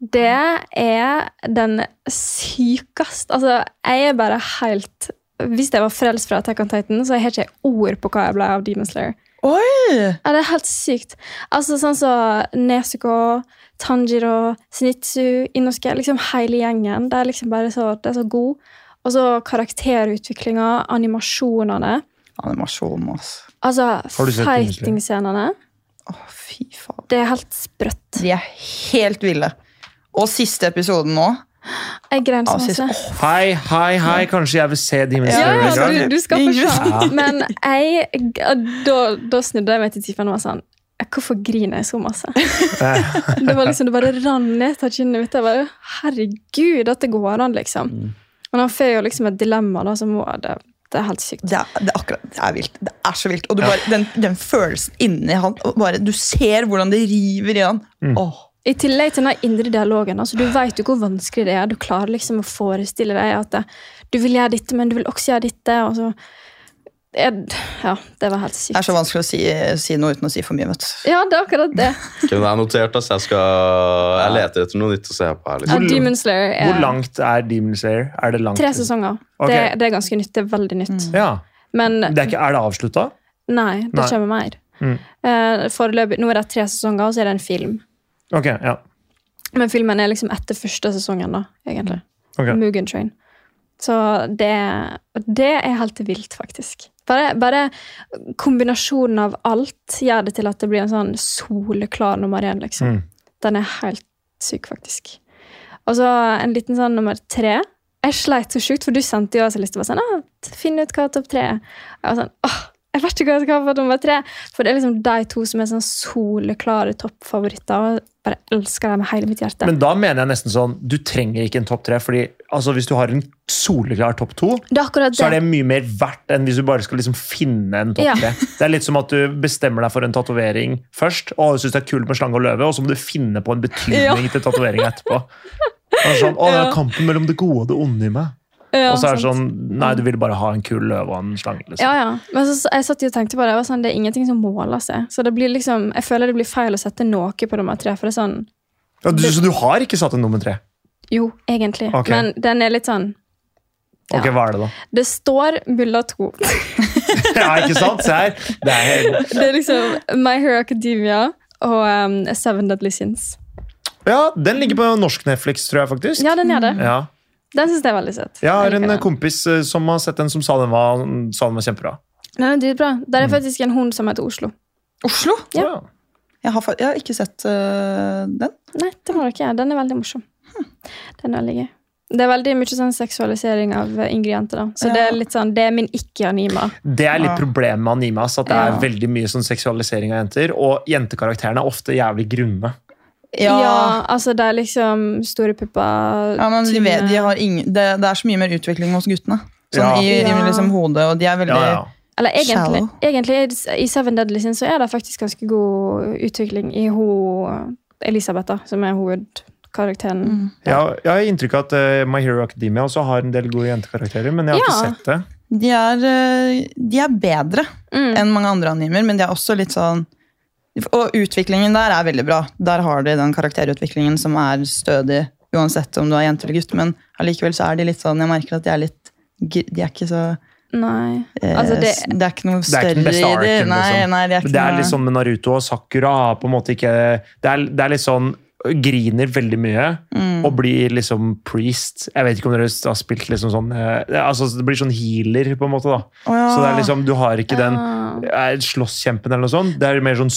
Det er den sykeste Altså, jeg er bare helt Hvis jeg var frelst fra Attack on Titan, så har jeg ikke ord på hva jeg ble av Demon Slayer. Oi! Ja, det er helt sykt. Altså Sånn som Nezuko, Tanjiro, Snitsu, Inosuke Liksom hele gjengen. Det er liksom bare så, det er så god. Og så karakterutviklinga, animasjonene. Animasjon, ass. Altså, Slayer? fighting-scenene. Å, fy faen. Det er helt sprøtt. De er helt ville. Og siste episoden nå Jeg grein så av masse. Hei, hei, hei, kanskje jeg vil se Demon Ja, Ja, Slayer ja, gang? du, du skal få se. Men jeg, da, da snudde jeg meg til Tiffen og var sånn Hvorfor griner jeg så masse? Det var liksom, det bare rant ned av kinnet mitt. Jeg bare, Herregud, dette går an, liksom. Men han får jo liksom et dilemma, da, som må det, det er helt sykt. det, er, det, er akkurat, det er vilt. Det er så vilt. Og du bare, den, den følelsen inni han bare, Du ser hvordan det river i han. Åh. I tillegg til den indre dialogen. altså Du vet jo hvor vanskelig det er. Du klarer liksom å forestille deg at du vil gjøre dette, men du vil også gjøre dette. og så er, Ja, det var helt sykt. Det er så vanskelig å si, si noe uten å si for mye. vet du. Ja, det er akkurat det. Kunne jeg notert, ass. Jeg, skal, jeg leter etter noe nytt å se på her. Ja, Liksom. Demon Slayer er Hvor langt er Demon Slayer? Er det langt? tre sesonger. Okay. Det, det er ganske nytt. Det er veldig nytt. Ja. Men Det er, ikke, er det avslutta? nei, det Nei. kommer mer. Mm. Uh, Foreløpig, Nå er det tre sesonger, og så er det en film. Ok, ja. Men filmen er liksom etter første sesongen, da, egentlig. Okay. Mugen Train. Så det, det er helt vilt, faktisk. Bare, bare kombinasjonen av alt gjør det til at det blir en sånn soleklar nummer én, liksom. Mm. Den er helt syk, faktisk. Og så en liten sånn nummer tre. Jeg sleit så sjukt, for du sendte jo lyst til bare sånn, ah, finne ut hva topp tre er. Jeg var sånn, åh, jeg vet ikke hva jeg skal ha på nummer tre. For det er liksom de to som er sånn soleklare toppfavoritter. Og bare elsker dem med hele mitt hjerte. Men da mener jeg nesten sånn Du trenger ikke en topp tre. fordi altså, hvis du har en soleklar topp to, så er det mye mer verdt enn hvis du bare skal liksom finne en topp Ja. tre. Det er litt som at du bestemmer deg for en tatovering først, og syns det er kult med slange og løve, og så må du finne på en betydning Ja. til tatoveringa etterpå. Og sånn, å, det er kampen mellom det gode og det onde i meg. Ja, og så er det sånn Nei, du vil bare ha en kul løve og en slange. liksom. Ja, ja. Men så, jeg satt jo og tenkte på det. Sånn, det er ingenting som måler seg. Så det blir liksom, jeg føler det blir feil å sette noe på nummer tre. For det er sånn Ja, du, så du har ikke satt en nummer tre? Jo, egentlig. Okay. Men den er litt sånn Ok, hva er det, da? Det står Mulla 2. Ja, ikke sant? Se her. Det er helt... Det er liksom My Hero Academia og um, Seven Deadly Sins. Ja, den ligger på norsk Netflix, tror jeg faktisk. Ja, den gjør det. Ja. Den syns jeg er veldig søt. Jeg har en den. kompis eh, som har sett den, som sa den var, sa den var kjempebra. Den er dritbra. Der Mm. er faktisk en hund som heter Oslo. Oslo? Ja. Jeg har, jeg har ikke sett uh, den. Nei, det har du ikke. Den er veldig morsom. Den er veldig gøy. Det er veldig mye sånn seksualisering av eh, yngre da. Så det er litt sånn, det er min ikke-anima. Det er litt Ja. problemet med anima. at det er Ja. veldig mye sånn seksualisering av jenter. Og jentekarakterene er ofte jævlig grunne. Ja. altså det er liksom store pupper Ja, men de, vet, de har ingen, det, det er så mye mer utvikling hos guttene. Sånn Ja. i, i liksom hodet, og de er veldig Ja, ja. Eller egentlig, egentlig i Seven Deadly sin så er det faktisk ganske god utvikling i ho Elisabeth, da, som er hovedkarakteren. Mm. Har- jeg har inntrykk av at uh, My Hero Academia også har en del gode jentekarakterer, men jeg har Ja. ikke sett det. de er, øh, de er bedre Mm. enn mange andre animer, men de er også litt sånn Og utviklingen der er veldig bra. Der har de den karakterutviklingen som er stødig, uansett om du er jente eller gutt, men allikevel så er de litt sånn Jeg merker at de er litt De er ikke så Nei. eh, Altså, det- det er ikke noe Det er større ikke den beste i det. arken, Nei, liksom. nei, det er det er noe litt sånn med Naruto og Sakura på en måte ikke Det er, det er litt sånn Griner veldig mye Mm. og blir liksom priest. Jeg vet ikke om dere har spilt liksom sånn eh, altså Det blir sånn healer, på en måte. da Oh, ja. Så det er liksom, du har ikke den Ah. eh, slåsskjempen eller noe sånt. Det er mer sånn Ja.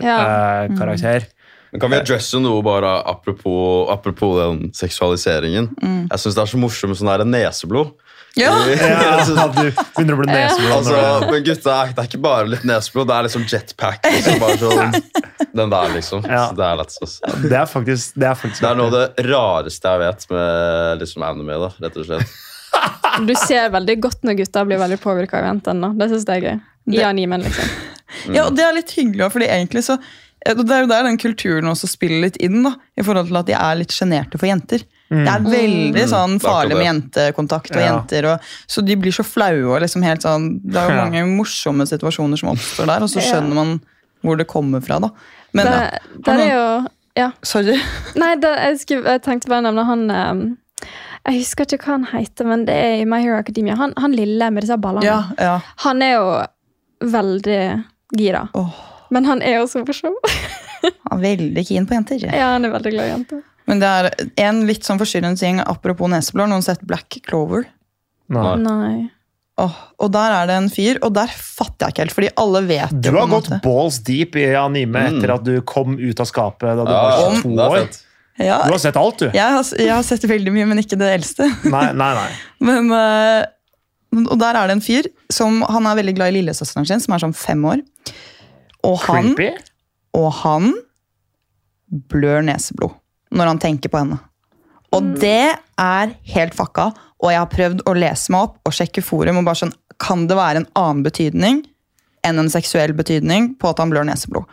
support-karakter. Men kan vi adresse noe bare apropos, apropos den seksualiseringen? Mm. Jeg syns det er så morsomt med sånn her neseblod. Ja. Ja, at du begynner å bli neseblod. Altså, men gutta, det er ikke bare litt neseblod, det er liksom jetpack. Liksom, bare sånn, den der, liksom. Ja. Så det er lett, altså. Det er faktisk Det er, faktisk Det er noe av det rareste jeg vet med liksom anime, da, rett og slett. Du ser veldig godt når gutta blir veldig påvirka av jentene. Det syns jeg er gøy. I animen, liksom. Ja, og det er litt hyggelig, òg, fordi egentlig så Det er jo der den kulturen også spiller litt inn, da, i forhold til at de er litt sjenerte for jenter. Det er veldig sånn er akkurat farlig med jentekontakt og Ja. jenter, og, så de blir så flaue. og liksom helt sånn, Det er jo Ja. mange morsomme situasjoner som oppstår der, og så skjønner man hvor det kommer fra. da. Men ja, Det, der er jo Ja. sorry. Nei, det, jeg, skulle, jeg tenkte bare å nevne han um, Jeg husker ikke hva han heter, men det er i My Hero Academia. Han, han lille med disse ballene. Ja, ja. Han er jo veldig gira. Oh. Men han er jo så morsom. han er veldig keen på jenter. Ja, han er veldig glad i jenter. Men det er en litt sånn forstyrrende ting, apropos neseblod. Har noen sett Black Clover? Nei. Nei. Oh, og der er det en fyr, og der fatter jeg ikke helt, fordi alle vet Du har gått måte. balls deep i anime Mm. etter at du kom ut av skapet da du Ja, var 22 det er år. Ja, Du har sett alt, du. jeg, har, jeg har sett veldig mye, men ikke det eldste. Nei, nei, nei. Men, eh, og der er det en fyr som han er veldig glad i lillesøsteren sin, som er sånn fem år. Og han, Creepy. og han blør neseblod når han tenker på henne. Og det er helt fucka. Og jeg har prøvd å lese meg opp og sjekke forum. og bare sånn, Kan det være en annen betydning enn en seksuell betydning på at han blør neseblod?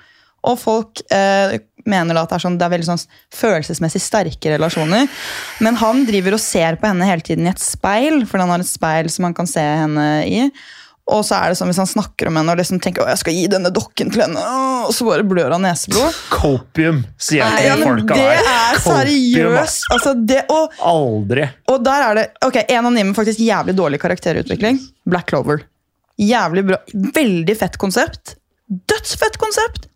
Og folk eh, mener da at det er, sånn, det er veldig sånn følelsesmessig sterke relasjoner. Men han driver og ser på henne hele tiden i et speil, for han har et speil som han kan se henne i. Og så er det sånn hvis han snakker om henne og liksom tenker å, jeg skal gi denne dokken til henne, og så bare blør han neseblod. Copium, sier jeg til ja, folka folka det er seriøst! Altså, det, og, Aldri. og der er det ok, en anime faktisk jævlig dårlig karakterutvikling. Black Clover. Jævlig bra. Veldig fett konsept. Dødsfett konsept!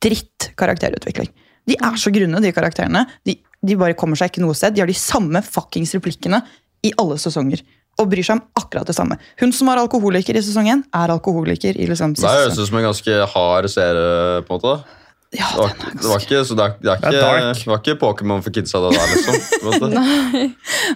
Dritt karakterutvikling. De er så grunne, de karakterene. De, de bare kommer seg ikke noe sted. De har de samme fuckings replikkene i alle sesonger. Og bryr seg om akkurat det samme. Hun som var alkoholiker i sesong 1, er alkoholiker i liksom Det siste høres sesong. ut som en ganske hard serie. på en måte. Ja, Det var, den er det var ikke, så det er, det er ikke, det var ikke Pokémon for kidsa, det der, liksom. Nei.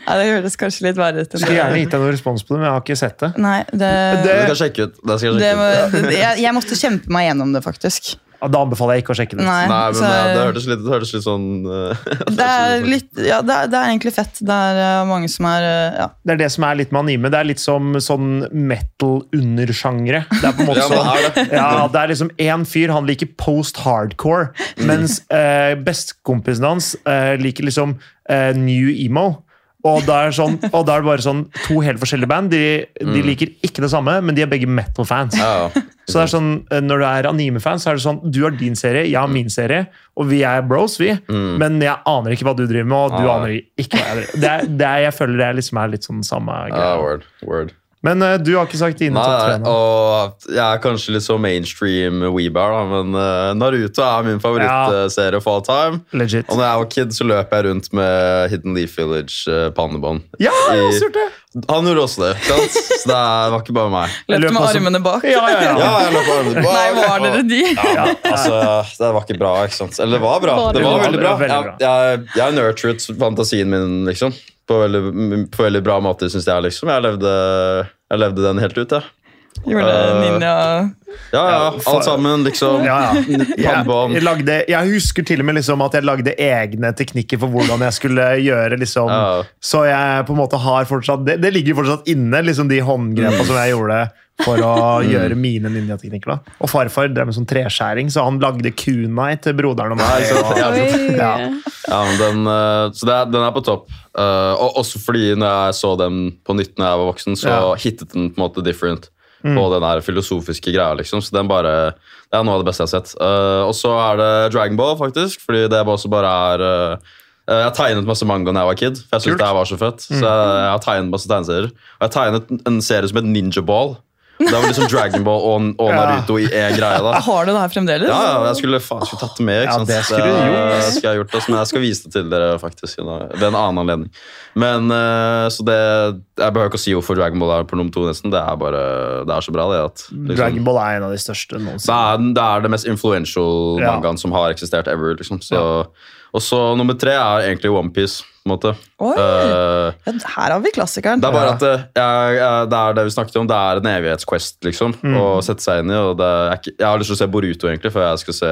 Nei, det høres kanskje litt verre ut. Skulle det. gjerne gitt deg noen respons på det, men jeg har ikke sett det. Nei, det, Det skal jeg sjekke ut. Det skal jeg det, sjekke ut. jeg, jeg måtte kjempe meg gjennom det, faktisk. Ja, Da anbefaler jeg ikke å sjekke det ut. Nei, Nei, men så- det, det, hørtes litt, det hørtes litt sånn uh, Det er, litt, ja, det, er, det er egentlig fett. Det er uh, mange som er uh, ja. Det er det som er litt med anime. Det er litt som sånn metal-undersjangre. Det er på en måte Ja, men sånn er det? Ja, det er liksom én fyr, han liker post-hardcore, mens eh, bestekompisen hans eh, liker liksom eh, new emo. Og da er, sånn, er det bare sånn to helt forskjellige band. De, Mm. de liker ikke det samme, men de er begge metal-fans. Ja, ja. Så det er sånn, eh, Når du er anime-fan, så er det sånn du har din serie, jeg har min serie, og vi er bros, vi. Mm. Men jeg aner ikke hva du driver med, og du Ah. aner ikke hva jeg driver med. Det er, det er, jeg føler det liksom er litt sånn samme ja, greia. word, word. Men uh, du har ikke sagt dine topp tre nå. og jeg er kanskje litt så mainstream weebar, da, men uh, Naruto er min favorittserie of all time. Legit. Og når jeg var kid, så løp jeg rundt med Hidden Leaf Village uh, pannebånd. Ja, jeg i-! Han gjorde også det, sant? så det var ikke bare meg. Løp med armene bak. Ja, ja, ja. Ja, jeg løp armene bak. Nei, var dere de? Ja, altså, det var ikke bra, ikke sant? Eller det var bra. Var Det det var bra? veldig bra. Jeg, jeg, jeg nurturet fantasien min, liksom. På veldig, på veldig bra måte, syns jeg. liksom. Jeg levde, jeg levde den helt ut, jeg. Gjorde Eh, ninja Ja, ja, alt sammen, liksom. Ja, ja. Jeg, Pannebånd. jeg, lagde, jeg husker til og med liksom at jeg lagde egne teknikker for hvordan jeg skulle gjøre liksom, Ja. Så jeg på en måte har fortsatt Det, det ligger fortsatt inne, liksom de håndgrepene som jeg gjorde for å Mm. gjøre mine ninjateknikker. da. Og farfar drev med sånn treskjæring, så han lagde kunai til broderen og meg. og- Ja, Ja. Ja, men den, eh, så det er, den er på topp. Eh, og også fordi når jeg så den på nytt når jeg var voksen, så Ja. hittet den på en måte different Mm. på den her filosofiske greia. liksom, Så den bare, det er noe av det beste jeg har sett. Uh, og så er det Dragon Ball, faktisk, fordi det også bare er eh, Jeg tegnet masse manga da jeg var kid, for jeg Kult. Mm. det var så fett. Så jeg, jeg har tegnet masse tegneserier. Og jeg tegnet en serie som het Ninja Ball. Det var liksom Dragon Ball og, og Naruto i én greie. da Har du det her fremdeles? ja, ja, jeg skulle faen skulle tatt det med. ikke Ja, det skulle du gjort. Det skal jeg gjort, altså, men jeg skal vise det til dere faktisk ved en annen anledning. Men eh, så det Jeg behøver ikke å si hvorfor Dragon Ball er på nummer to, nesten. Det er bare, det er så bra, det. at liksom, Dragon Ball er en av de største det noensinne. det er det mest influential Ja. mangaen som har eksistert ever. liksom. Så, Og så nummer tre er egentlig OnePiece. Måte. Oi, uh, ja, her har vi klassikeren. det er bare at det, jeg, jeg, det er det vi snakket om, det er en evighetsquest liksom, Mm. å sette seg inn i. og det er ikke, Jeg har lyst til å se Boruto egentlig, før jeg skal se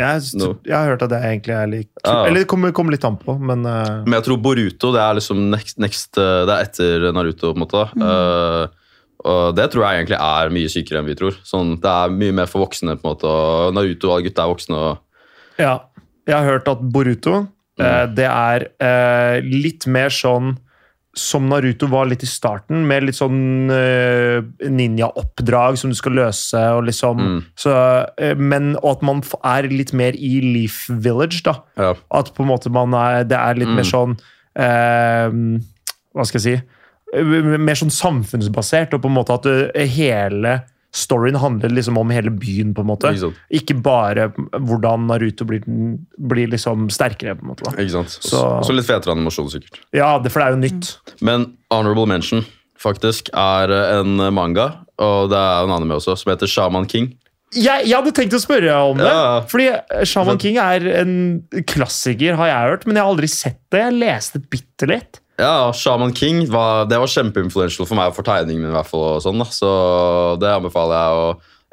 Jeg, noe. jeg har hørt at det egentlig er litt Ja. Eller det kommer, kommer litt an på, men uh. Men jeg tror Boruto det er liksom next, next eh, Det er etter Naruto. på en måte. Mm. Uh, og det tror jeg egentlig er mye sykere enn vi tror. Sånn, det er mye mer for voksne. på en måte, og Naruto og alle gutta er voksne. og Ja, jeg har hørt at Boruto eh, det er eh, litt mer sånn som Naruto var litt i starten, med litt sånn eh, ninja-oppdrag som du skal løse. og liksom, Mm. så, eh, men, Og at man er litt mer i Leaf Village. da. Ja. At på en måte man er, det er litt Mm. mer sånn eh, Hva skal jeg si? Mer sånn samfunnsbasert, og på en måte at hele storyen handler liksom om hele byen. på en måte. Ikke? Ikke bare hvordan Naruto blir, blir liksom sterkere. på en måte. Da. Ikke sant? Så- Også litt fetere animasjon, sikkert. Ja, det, for det er jo nytt. Men Honorable Mention faktisk er en manga, og det er en anime også, som heter Shaman King. Jeg, jeg hadde tenkt å spørre om det. Ja. Fordi Shaman King er en klassiker, har jeg hørt, men jeg har aldri sett det. Jeg leste bitte litt. Ja, Shaman King var, det var kjempeinfluential for meg for tegningen min. i hvert fall, og sånn da. Så det anbefaler jeg å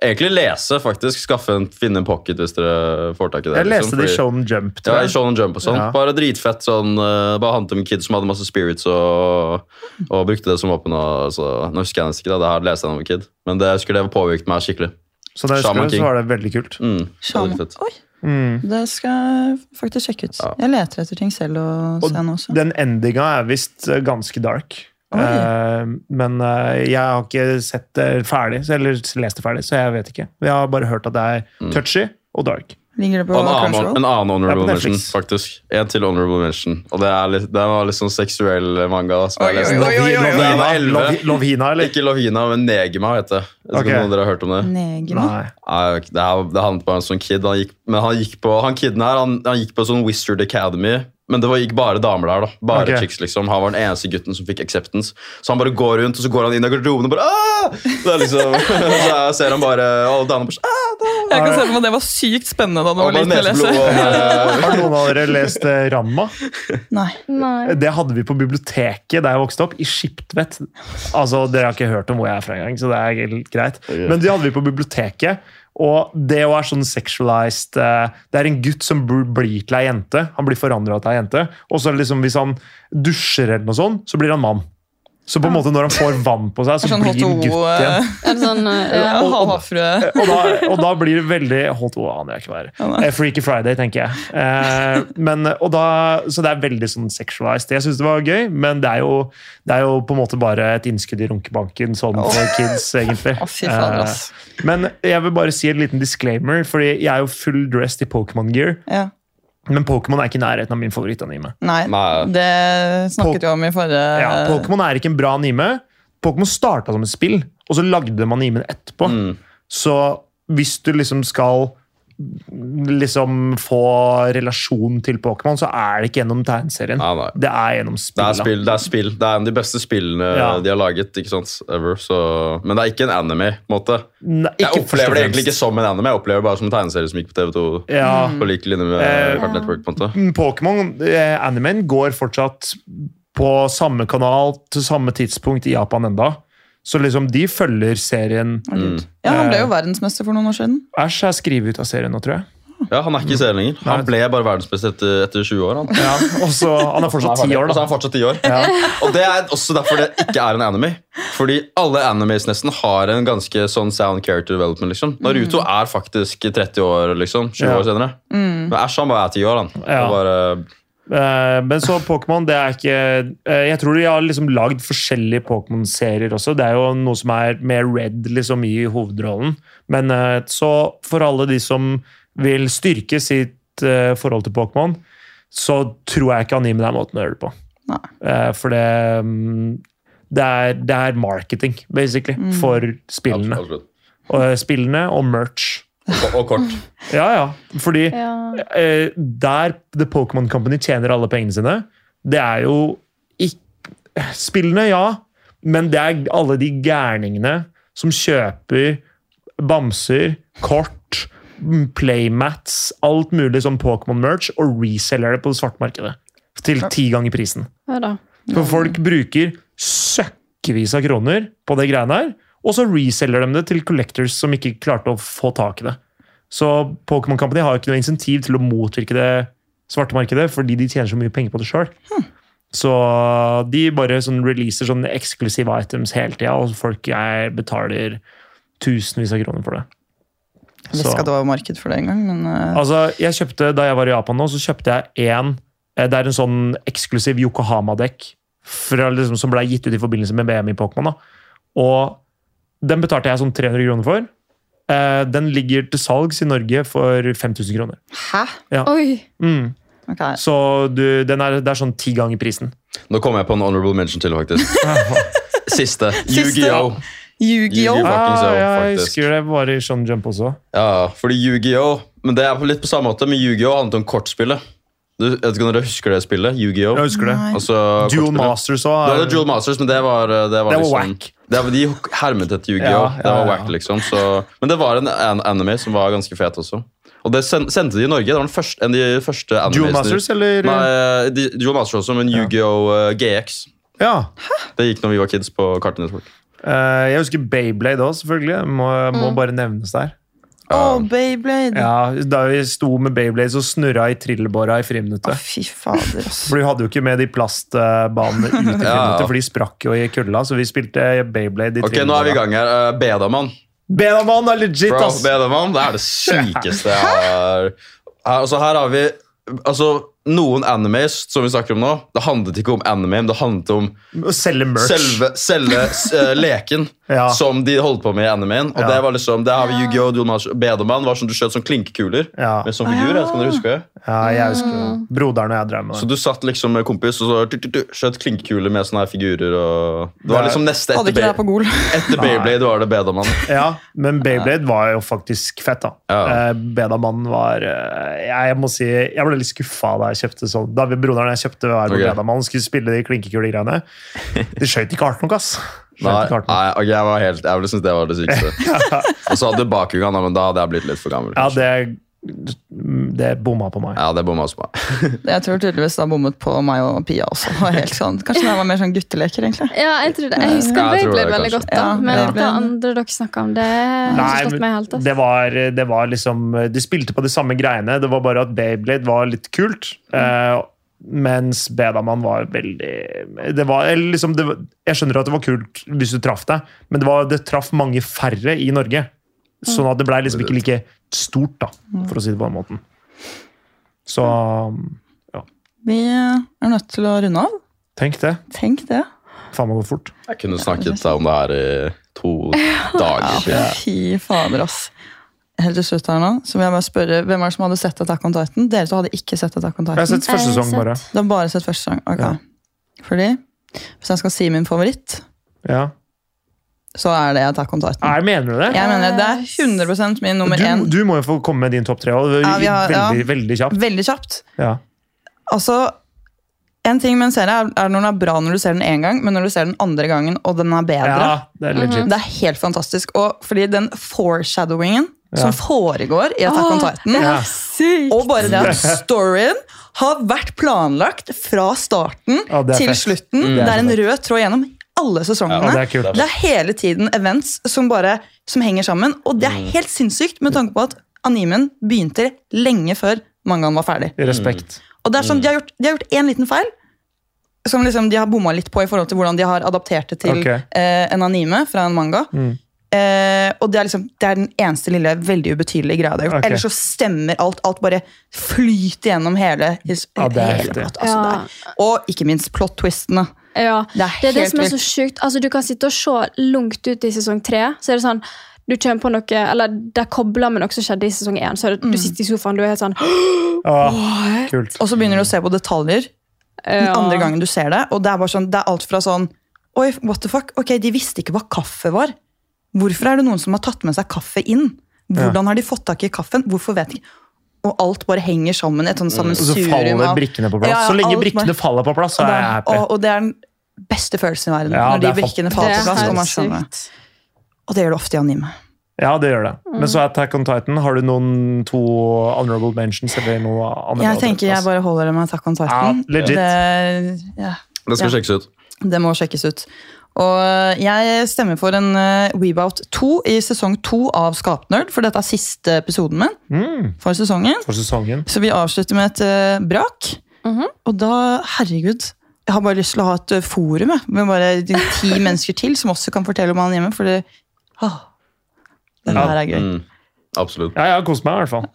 egentlig lese. faktisk. Skaffe en, Finne en pocket hvis dere får tak i det. Jeg leste liksom, det i Shonen Jump. Ja, i. Shonen Jump og sånn. Ja. Bare dritfett. sånn, uh, Bare handlet om en kid som hadde masse spirits og, og brukte det som våpen. Og, så, nå husker jeg nesten ikke det, det her leste jeg da jeg var kid. Men det skulle det påvirket meg skikkelig. Så da jeg Shaman husker du King. så var det veldig kult. Mm, det var Shaman. veldig. Oi, Mm. det skal jeg faktisk sjekke ut. Ja. Jeg leter etter ting selv Og, Og se også. Den endinga er visst eh, ganske dark. Eh, men uh, jeg har ikke sett det ferdig, eller lest det ferdig, så jeg vet ikke. Jeg har bare hørt at det er Mm. touchy og dark. Ligger det på en annen, Crunchyroll? en annen honorable mention, faktisk. En til honorable mention. Og det, er litt, det var litt sånn seksuell manga. da, som jeg Oi, leste. oi, oi, oi, oi, oi. Jeg Lovhina, 11. Lov- Lovhina, eller? Ikke Lovhina, men Negima heter det. Jeg vet ikke om dere har hørt om det. Negima? Nei. Nei, det, det handlet bare om en sånn kid. Han gikk, men han gikk på, han kiden her, han, han gikk på sånn Wizard Academy. Men det var, gikk bare damer der. da Bare okay. chicks liksom Han var den eneste gutten som fikk acceptance. Så han bare går rundt, og så går han inn i garderoben og bare Aah! Det er liksom, Så jeg ser han bare alle damene bare «Aah!» Jeg kan se for meg det var sykt spennende da Og var liten å lese. Har noen av dere lest eh, Ramma? Nei. Nei. Det hadde vi på biblioteket da jeg vokste opp, i Skiptvet. Altså, Dere har ikke hørt om hvor jeg er fra engang, så det er greit. Men det hadde vi på biblioteket. Og det å være sånn sexualized eh, Det er en gutt som blir til ei jente. Han blir forandra til ei jente. Og så liksom hvis han dusjer eller noe sånt, så blir han mann. Så på en måte når han får vann på seg, så Sånn blir han gutt igjen. eh, Er sånn eh, ja, og- og- Og da, og da blir det veldig Hot oh, aner jeg ikke hva er. Ja. Eh, Freaky Friday, tenker jeg. Eh, men, og da, så det er veldig sånn sexualized. Jeg syns det var gøy, men det er, jo, det er jo på en måte bare et innskudd i runkebanken sånn for kids, egentlig. Fy fader, Eh, men jeg vil bare si en liten disclaimer, fordi jeg er jo full dressed i Pokémon-gear. Ja. Men Pokémon er ikke i nærheten av min favorittanime. Nei, det snakket vi om i forrige Ja, Pokémon er ikke en bra anime. Pokémon starta som et spill, og så lagde man animen etterpå. Mm. Så hvis du liksom skal liksom få relasjon til Pokémon, så er det ikke gjennom tegneserien. Nei, nei. Det er gjennom Det spill. Det er spill. Det er en av de beste spillene Ja. de har laget. ikke sant? Ever, så... Men det er ikke en anime. på en måte. Nei, Jeg opplever det egentlig ikke som en anime, jeg opplever det bare som en tegneserie som gikk på TV2. Ja, På like linje med Eh, Cartoon Network. på en måte. Mm, Pokémon, eh, animen, går fortsatt på samme kanal til samme tidspunkt i Japan enda. Så liksom, de følger serien. Mm. Ja, Han ble jo verdensmester for noen år siden. Æsj er skrevet ut av serien nå, tror jeg. Ja, Han er ikke i serien lenger. Han ble bare verdensmester etter, etter 20 år. han. Ja, og så, Han er fortsatt ti år, da. Og så er han fortsatt 10 år. Og det er også derfor det ikke er en anime. Fordi alle animes nesten har en ganske sånn sound character development. liksom. Naruto er faktisk 30 år, liksom. 20 Ja. år senere. Men Ash han bare er 10 år, han. Ja. Og bare, Eh, Men så Pokémon, det er ikke eh, Jeg tror de har liksom lagd forskjellige Pokémon-serier også. Det er jo noe som er mer Red liksom i hovedrollen. Men eh, så for alle de som vil styrke sitt eh, forhold til Pokémon, så tror jeg ikke anime er måten å gjøre det på. Nei. Eh, For det mm, det er, det er marketing, basically, for spillene. absolutt. Og, eh, spillene og merch. Og, og kort. Ja, ja. Fordi Ja. eh, der The Pokémon Company tjener alle pengene sine, det er jo ikke Spillene, ja, men det er alle de gærningene som kjøper bamser, kort, playmats, alt mulig som Pokémon-merch, og reselger det på det svarte markedet. Til ti ganger prisen. Ja da. For folk bruker søkkevis av kroner på det greiene her, og så reselger de det til collectors som ikke klarte å få tak i det. Så Pokémon Company har jo ikke noe insentiv til å motvirke det svarte markedet, fordi de tjener så mye penger på det sjøl. Så de bare sånn releaser sånne eksklusive items hele tida, og folk jeg betaler tusenvis av kroner for det. Jeg visste ikke at det var marked for det engang, men eh, Altså, jeg kjøpte, Da jeg var i Japan nå, så kjøpte jeg en eh, Det er en sånn eksklusiv Yokohama-dekk liksom, som ble gitt ut i forbindelse med VM i Pokémon. Og den betalte jeg sånn 300 kroner for. Eh, den ligger til salgs i Norge for 5000 kroner. Hæ? Oi! Mm. Okay. Så du, den er, det er sånn ti ganger prisen. Nå kommer jeg på en honorable mention til, faktisk. Siste. Yu-Gi-Oh! Ah, ja, jeg husker det var i Sean Jump også. Ja, fordi Yu-Gi-Oh! Men det er litt på samme måte, men Yu-Gi-Oh! handlet om kortspillet. Du, jeg vet ikke om dere husker det spillet? Yu-Gi-Oh! Jeg husker det. Altså, Dual. Masters òg. Det var Dual Masters, men det var, det var, Det var liksom, whack. Det de hermet etter Yu-Gi-Oh! Ja, ja, det var whack, liksom. Så, men det var en, en anime som var ganske fet også. Og det sen, sendte de i Norge. Det var den første, en av de første Dual. Masters, eller? Nei, de, Dual Masters også, men Yu-Gi-Oh! eh, GX. Ja. Det gikk når vi var kids på Cartoon Network. Uh, jeg husker Bayblade òg, selvfølgelig. Må, må Mm. bare nevnes der. Å, Beyblade! Ja, Da vi sto med Beyblades og snurra i trillebåra i friminuttet. Oh, fy fader, ass. For vi hadde jo ikke med de plastbanene ut i Ja. friminuttet, for de sprakk jo i kulda. Så vi spilte Beyblade i Ok, nå er vi i gang her. Uh, Bedamann. Bedamann er legit, Bro, Bedamann, det er det sykeste jeg har altså, her har vi altså, noen animes som vi snakker om nå. Det handlet ikke om anime, men det handlet om Å selge merch. selve, selve eh, leken Ja. som de holdt på med i animen. Og Ja. det var liksom, det har vi Yu-Gi-Oh! Master- Bedaman var som du skjøt sånn klinkekuler. Ja. Med sånn figur, jeg vet ikke om dere husker det? ja, jeg husker det. Broderen og jeg drev med Så det. du satt liksom med kompis og så tu, tu, tu, skjøt klinkekuler med sånne her figurer. og Det var Det er- liksom neste Hadde etter, ikke det her på Bey- Gol. etter Beyblade var det Bedaman. Ja, men Beyblade var jo faktisk fett, da. Ja. Eh, var eh, jeg, jeg må si, jeg ble litt skuffa da jeg kjøpte sånn. Da vi broderen jeg kjøpte hver okay. Bedaman skulle spille de klinkekulegreiene. De skøyt ikke hardt nok, ass. Nei, nei ok, jeg var helt, jeg ville synes det var det sykeste. Og så hadde du da, men da hadde jeg blitt litt for gammel. Ja, kanskje. det, det bomma på meg. Ja, det bomma også på meg. Jeg tror tydeligvis det har bommet på meg og Pia også. Det var helt sånn. Kanskje det var mer sånn gutteleker, egentlig. Ja, jeg, tror det. jeg husker Ja, jeg Beyblade det, veldig godt, da. Ja, men ja. det andre dere snakka om, det har Nei, ikke slått meg helt. altså. det var, det var liksom De spilte på de samme greiene, det var bare at Beyblade var litt kult. Eh, Mens Bedaman var veldig det var, eller liksom, det var, Jeg skjønner at det var kult hvis du traff deg, men det, var, det traff mange færre i Norge. Sånn at det ble liksom ikke like stort, da, for å si det på den måten. Så Vi er nødt til å runde av. tenk det. Tenk det. Faen meg går fort. Jeg kunne snakket om det her i to dager. Ja, fy fader, ass. Helt til slutt her nå, så vil jeg bare spørre, Hvem er det som hadde sett Attack on Titan? Dere to hadde ikke sett Attack on Jeg har sett første sesong, bare. Du har bare sett første sesong? Ok. Ja. Fordi hvis jeg skal si min favoritt, Ja. Så er det Attack on Titan. Er, mener du det? Jeg mener Det er 100% min nummer én. Du, du må jo få komme med din topp tre. Det Ja, har- veldig, ja. veldig kjapt. Veldig kjapt. Ja. Altså, En ting med en serie er, er når den er bra når du ser den én gang, men når du ser den andre gangen og den er bedre. ja, det er legit. Det er helt fantastisk. Og fordi den foreshadowingen Ja. som foregår i Attack on Titan, Ja. Og bare det at storyen har vært planlagt fra starten Ja, til fett. slutten. Mm. Det Det er er en rød tråd gjennom alle sesongene. Ja, det er kult. Det er hele tiden events som bare som henger sammen. Og det er Mm. helt sinnssykt med tanke på at animen begynte lenge før mangaen var ferdig. Respekt. Og det er sånn, De har gjort, én liten feil som liksom de har bomma litt på i forhold til hvordan de har adaptert det til okay. eh, en anime fra en manga. Mm. Eh, og det er, liksom, det er den eneste lille, veldig ubetydelige greia de har gjort. Okay. Ellers så stemmer alt. Alt bare flyter gjennom hele, his, Ja, det er hele Altså, Ja. det er, og ikke minst plot-twistene. Ja. Det er Det er det som er så sjukt. Altså, du kan sitte og se langt ut i sesong tre. Så er det sånn, du kommer på noe, eller Det er kobla med noe som skjedde i sesong én. Så du Mm. Sitter i sofaen du er helt sånn Ah, kult. Og så begynner du å se på detaljer den ja. andre gangen du ser det. Og det er bare sånn, det er alt fra sånn Oi, what the fuck? Ok, De visste ikke hva kaffe var. Hvorfor er det noen som har tatt med seg kaffe inn? Hvordan har de fått tak i kaffen? Hvorfor vet de ikke? Og alt bare henger sammen. Et sånt Og så faller brikkene på plass. Ja, ja, Så lenge brikkene bare- faller på plass, så er jeg er, happy. og, og det er den beste følelsen i verden. Ja, når de er brikkene faller er på plass. Og, man skjønner. og det gjør det ofte i anime. Ja, det gjør det. Men så Attack on Titan, har du noen to honorable mentions? eller noe annet? Jeg tenker jeg bare holder det med Attack on Titan. Ja, legit. Det, ja, Det skal Ja. sjekkes ut. det må sjekkes ut. Og jeg stemmer for en uh, Weebout 2 i sesong 2 av Skapnerd, for dette er siste episoden min Mm, for sesongen. for sesongen. Så vi avslutter med et eh, brak. -hmm. Og da, herregud Jeg har bare lyst til å ha et eh, forum jeg, med bare ti mennesker til som også kan fortelle om han hjemme. For det, ah, Denne Ja. her er gøy. Mm, absolutt. Ja, jeg har kost meg i hvert fall.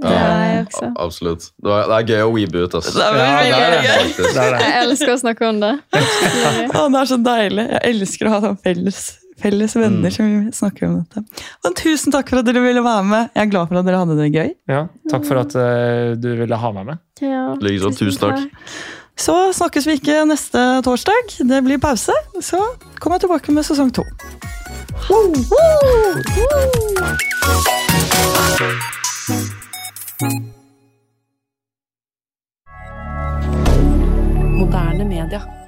Det er jeg også. absolutt. Det, var, det er gøy å weebe ut. ass. Det er Ja, det er det. gøy. Det er det. Jeg elsker å snakke om det. Det er så deilig. Jeg elsker å ha sånn felles, felles venner Mm. som snakker om dette. Og tusen takk for at dere ville være med. Jeg er glad for at dere hadde det gøy. Ja, takk for at uh, du ville ha meg med. Ja, Likeså. Tusen takk. Så snakkes vi ikke neste torsdag. Det blir pause. Så kommer jeg tilbake med sesong to. Moderne media.